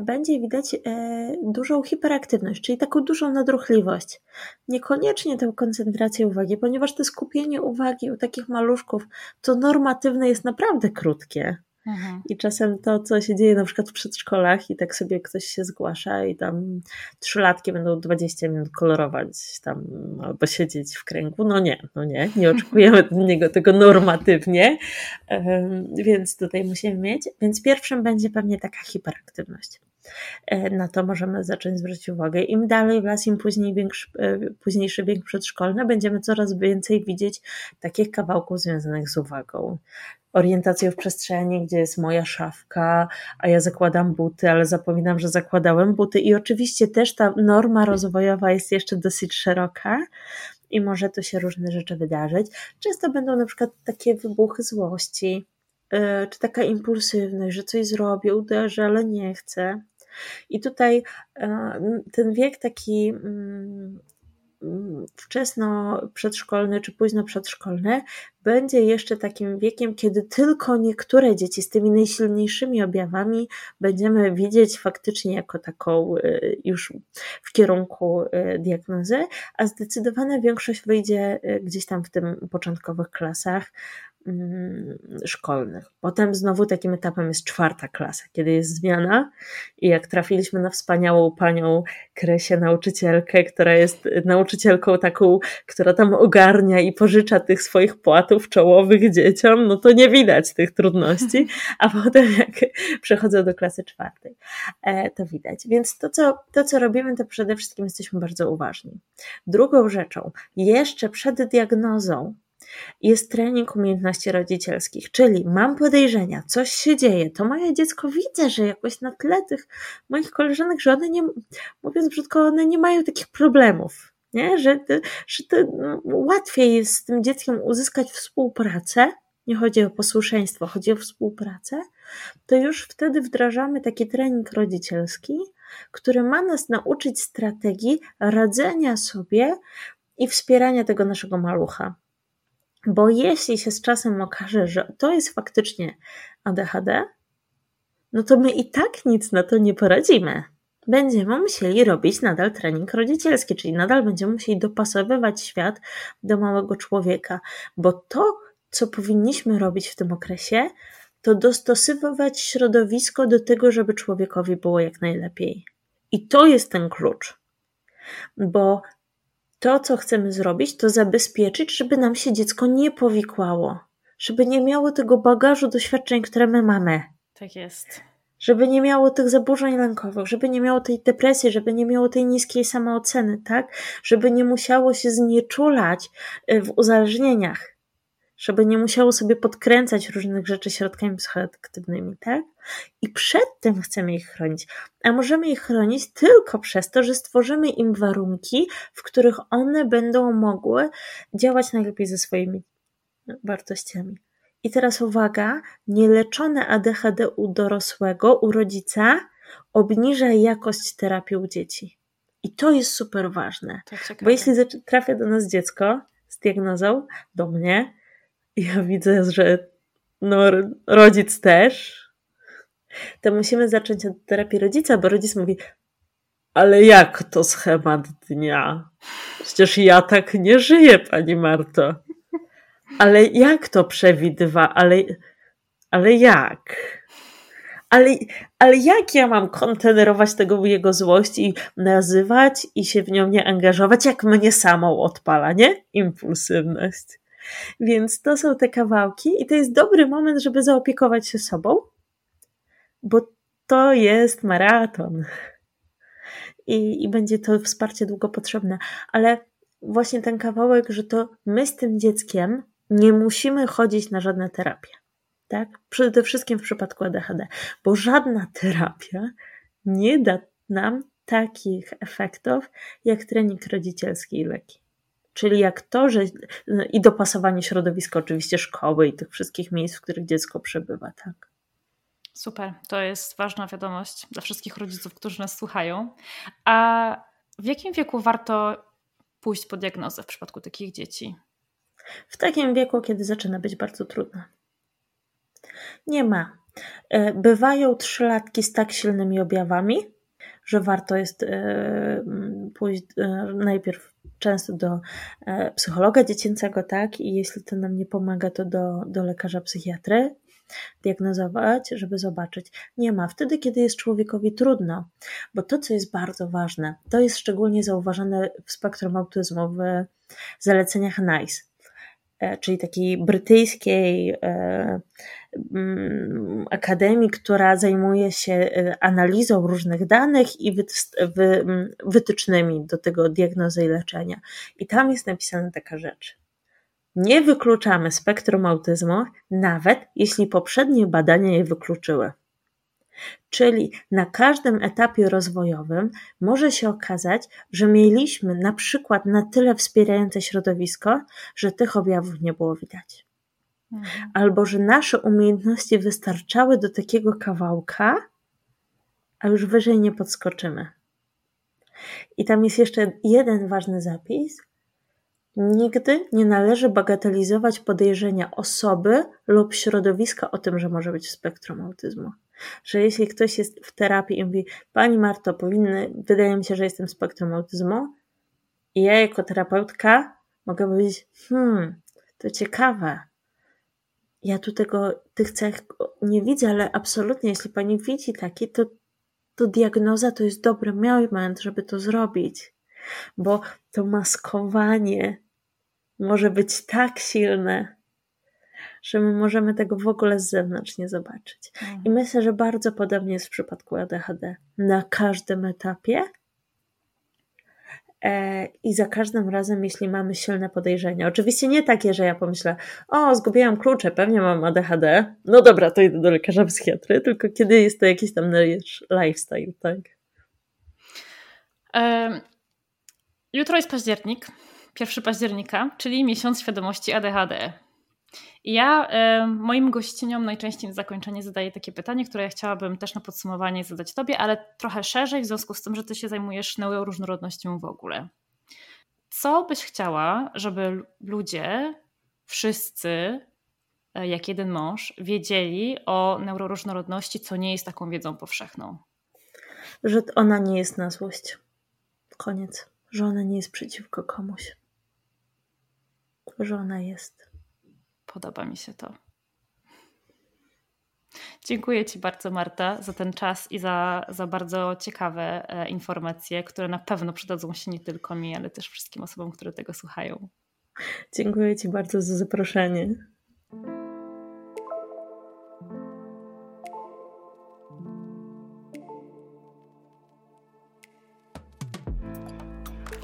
będzie widać e, dużą hiperaktywność, czyli taką dużą nadruchliwość. Niekoniecznie tę koncentrację uwagi, ponieważ to skupienie uwagi u takich maluszków to normatywne jest naprawdę krótkie. Mhm. I czasem to, co się dzieje na przykład w przedszkolach i tak sobie ktoś się zgłasza i tam trzylatki będą 20 minut kolorować tam albo siedzieć w kręgu, no nie, no nie, nie [laughs] oczekujemy od niego tego normatywnie, więc tutaj musimy mieć. Więc pierwszym będzie pewnie taka hiperaktywność. E, na to możemy zacząć zwrócić uwagę. Im dalej w las, im później większy, e, późniejszy wiek przedszkolny, będziemy coraz więcej widzieć takich kawałków związanych z uwagą orientację w przestrzeni, gdzie jest moja szafka, a ja zakładam buty, ale zapominam, że zakładałem buty. I oczywiście też ta norma rozwojowa jest jeszcze dosyć szeroka i może tu się różne rzeczy wydarzyć. Często będą na przykład takie wybuchy złości, e, czy taka impulsywność, że coś zrobię, uderzę, ale nie chcę. I tutaj e, ten wiek taki mm, wczesno przedszkolny czy późno przedszkolny będzie jeszcze takim wiekiem, kiedy tylko niektóre dzieci z tymi najsilniejszymi objawami będziemy widzieć faktycznie jako taką e, już w kierunku e, diagnozy, a zdecydowana większość wyjdzie gdzieś tam w tym początkowych klasach, szkolnych. Potem znowu takim etapem jest czwarta klasa, kiedy jest zmiana i jak trafiliśmy na wspaniałą panią Kresię, nauczycielkę, która jest nauczycielką taką, która tam ogarnia i pożycza tych swoich płatów czołowych dzieciom, no to nie widać tych trudności, [laughs] a potem jak przechodzą do klasy czwartej, e, to widać. Więc to co, to, co robimy, to przede wszystkim jesteśmy bardzo uważni. Drugą rzeczą, jeszcze przed diagnozą, jest trening umiejętności rodzicielskich, czyli mam podejrzenia, coś się dzieje, to moje dziecko widzę, że jakoś na tle tych moich koleżanek, że one nie, mówiąc brzydko, one nie mają takich problemów, nie? Że, że to no, łatwiej jest z tym dzieckiem uzyskać współpracę, nie chodzi o posłuszeństwo, chodzi o współpracę, to już wtedy wdrażamy taki trening rodzicielski, który ma nas nauczyć strategii radzenia sobie i wspierania tego naszego malucha. Bo jeśli się z czasem okaże, że to jest faktycznie ADHD, no to my i tak nic na to nie poradzimy. Będziemy musieli robić nadal trening rodzicielski, czyli nadal będziemy musieli dopasowywać świat do małego człowieka, bo to, co powinniśmy robić w tym okresie, to dostosowywać środowisko do tego, żeby człowiekowi było jak najlepiej. I to jest ten klucz. Bo to, co chcemy zrobić, to zabezpieczyć, żeby nam się dziecko nie powikłało, żeby nie miało tego bagażu doświadczeń, które my mamy. Tak jest. Żeby nie miało tych zaburzeń lękowych, żeby nie miało tej depresji, żeby nie miało tej niskiej samooceny, tak? Żeby nie musiało się znieczulać y, w uzależnieniach żeby nie musiało sobie podkręcać różnych rzeczy środkami psychoaktywnymi, tak? I przed tym chcemy ich chronić. A możemy ich chronić tylko przez to, że stworzymy im warunki, w których one będą mogły działać najlepiej ze swoimi wartościami. I teraz uwaga, nieleczone ADHD u dorosłego, u rodzica obniża jakość terapii u dzieci. I to jest super ważne. Bo jeśli trafia do nas dziecko z diagnozą, do mnie, ja widzę, że no, rodzic też, to musimy zacząć od terapii rodzica, bo rodzic mówi, ale jak to schemat dnia? Przecież ja tak nie żyję, pani Marto. Ale jak to przewidywa? Ale, ale jak? Ale, ale jak ja mam kontenerować tego jego złość i nazywać i się w nią nie angażować, jak mnie samą odpala, nie? Impulsywność. Więc to są te kawałki i to jest dobry moment, żeby zaopiekować się sobą, bo to jest maraton. I, i będzie to wsparcie długo potrzebne. Ale właśnie ten kawałek, że to my z tym dzieckiem nie musimy chodzić na żadne terapie. Tak? Przede wszystkim w przypadku ADHD, bo żadna terapia nie da nam takich efektów jak trening rodzicielski i leki. Czyli jak to, że i dopasowanie środowiska oczywiście szkoły i tych wszystkich miejsc, w których dziecko przebywa, tak. Super, to jest ważna wiadomość dla wszystkich rodziców, którzy nas słuchają. A w jakim wieku warto pójść po diagnozę w przypadku takich dzieci? W takim wieku, kiedy zaczyna być bardzo trudno. Nie ma. E, bywają trzylatki z tak silnymi objawami, że warto jest e, pójść e, najpierw często do e, psychologa dziecięcego, tak? I jeśli to nam nie pomaga, to do, do lekarza psychiatry diagnozować, żeby zobaczyć. Nie ma. Wtedy, kiedy jest człowiekowi trudno, bo to, co jest bardzo ważne, to jest szczególnie zauważane w spektrum autyzmu, w zaleceniach NICE. E, czyli takiej brytyjskiej e, mm, akademii, która zajmuje się e, analizą różnych danych i mm, wytycznymi do tego diagnozy i leczenia. I tam jest napisana taka rzecz. Nie wykluczamy spektrum autyzmu, nawet jeśli poprzednie badania je wykluczyły. Czyli na każdym etapie rozwojowym może się okazać, że mieliśmy na przykład na tyle wspierające środowisko, że tych objawów nie było widać. Mhm. Albo że nasze umiejętności wystarczały do takiego kawałka, a już wyżej nie podskoczymy. I tam jest jeszcze jeden ważny zapis. Nigdy nie należy bagatelizować podejrzenia osoby lub środowiska o tym, że może być w spektrum autyzmu że jeśli ktoś jest w terapii i mówi, Pani Marto, powinny, wydaje mi się, że jestem spektrum autyzmu, i ja jako terapeutka mogę powiedzieć, hmm, to ciekawe. Ja tu tego, tych cech nie widzę, ale absolutnie, jeśli pani widzi taki, to, to diagnoza to jest dobry moment, żeby to zrobić. Bo to maskowanie może być tak silne, że my możemy tego w ogóle z zewnątrz nie zobaczyć. Mhm. I myślę, że bardzo podobnie jest w przypadku ADHD. Na każdym etapie e, i za każdym razem, jeśli mamy silne podejrzenia. Oczywiście nie takie, że ja pomyślę, o, zgubiłam klucze, pewnie mam ADHD. No dobra, to idę do lekarza psychiatry, tylko kiedy jest to jakiś tam lifestyle, tak? jutro jest październik, 1 października, czyli miesiąc świadomości ADHD. Ja y, moim gościniom najczęściej na zakończenie zadaję takie pytanie, które ja chciałabym też na podsumowanie zadać Tobie, ale trochę szerzej w związku z tym, że Ty się zajmujesz neuroróżnorodnością w ogóle. Co byś chciała, żeby ludzie, wszyscy, e, jak jeden mąż, wiedzieli o neuroróżnorodności, co nie jest taką wiedzą powszechną? Że ona nie jest na złość. Koniec. Że ona nie jest przeciwko komuś. Że ona jest Podoba mi się to. Dziękuję Ci bardzo, Marta, za ten czas i za, za bardzo ciekawe e, informacje, które na pewno przydadzą się nie tylko mi, ale też wszystkim osobom, które tego słuchają. Dziękuję Ci bardzo za zaproszenie.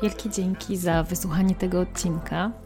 Wielkie dzięki za wysłuchanie tego odcinka.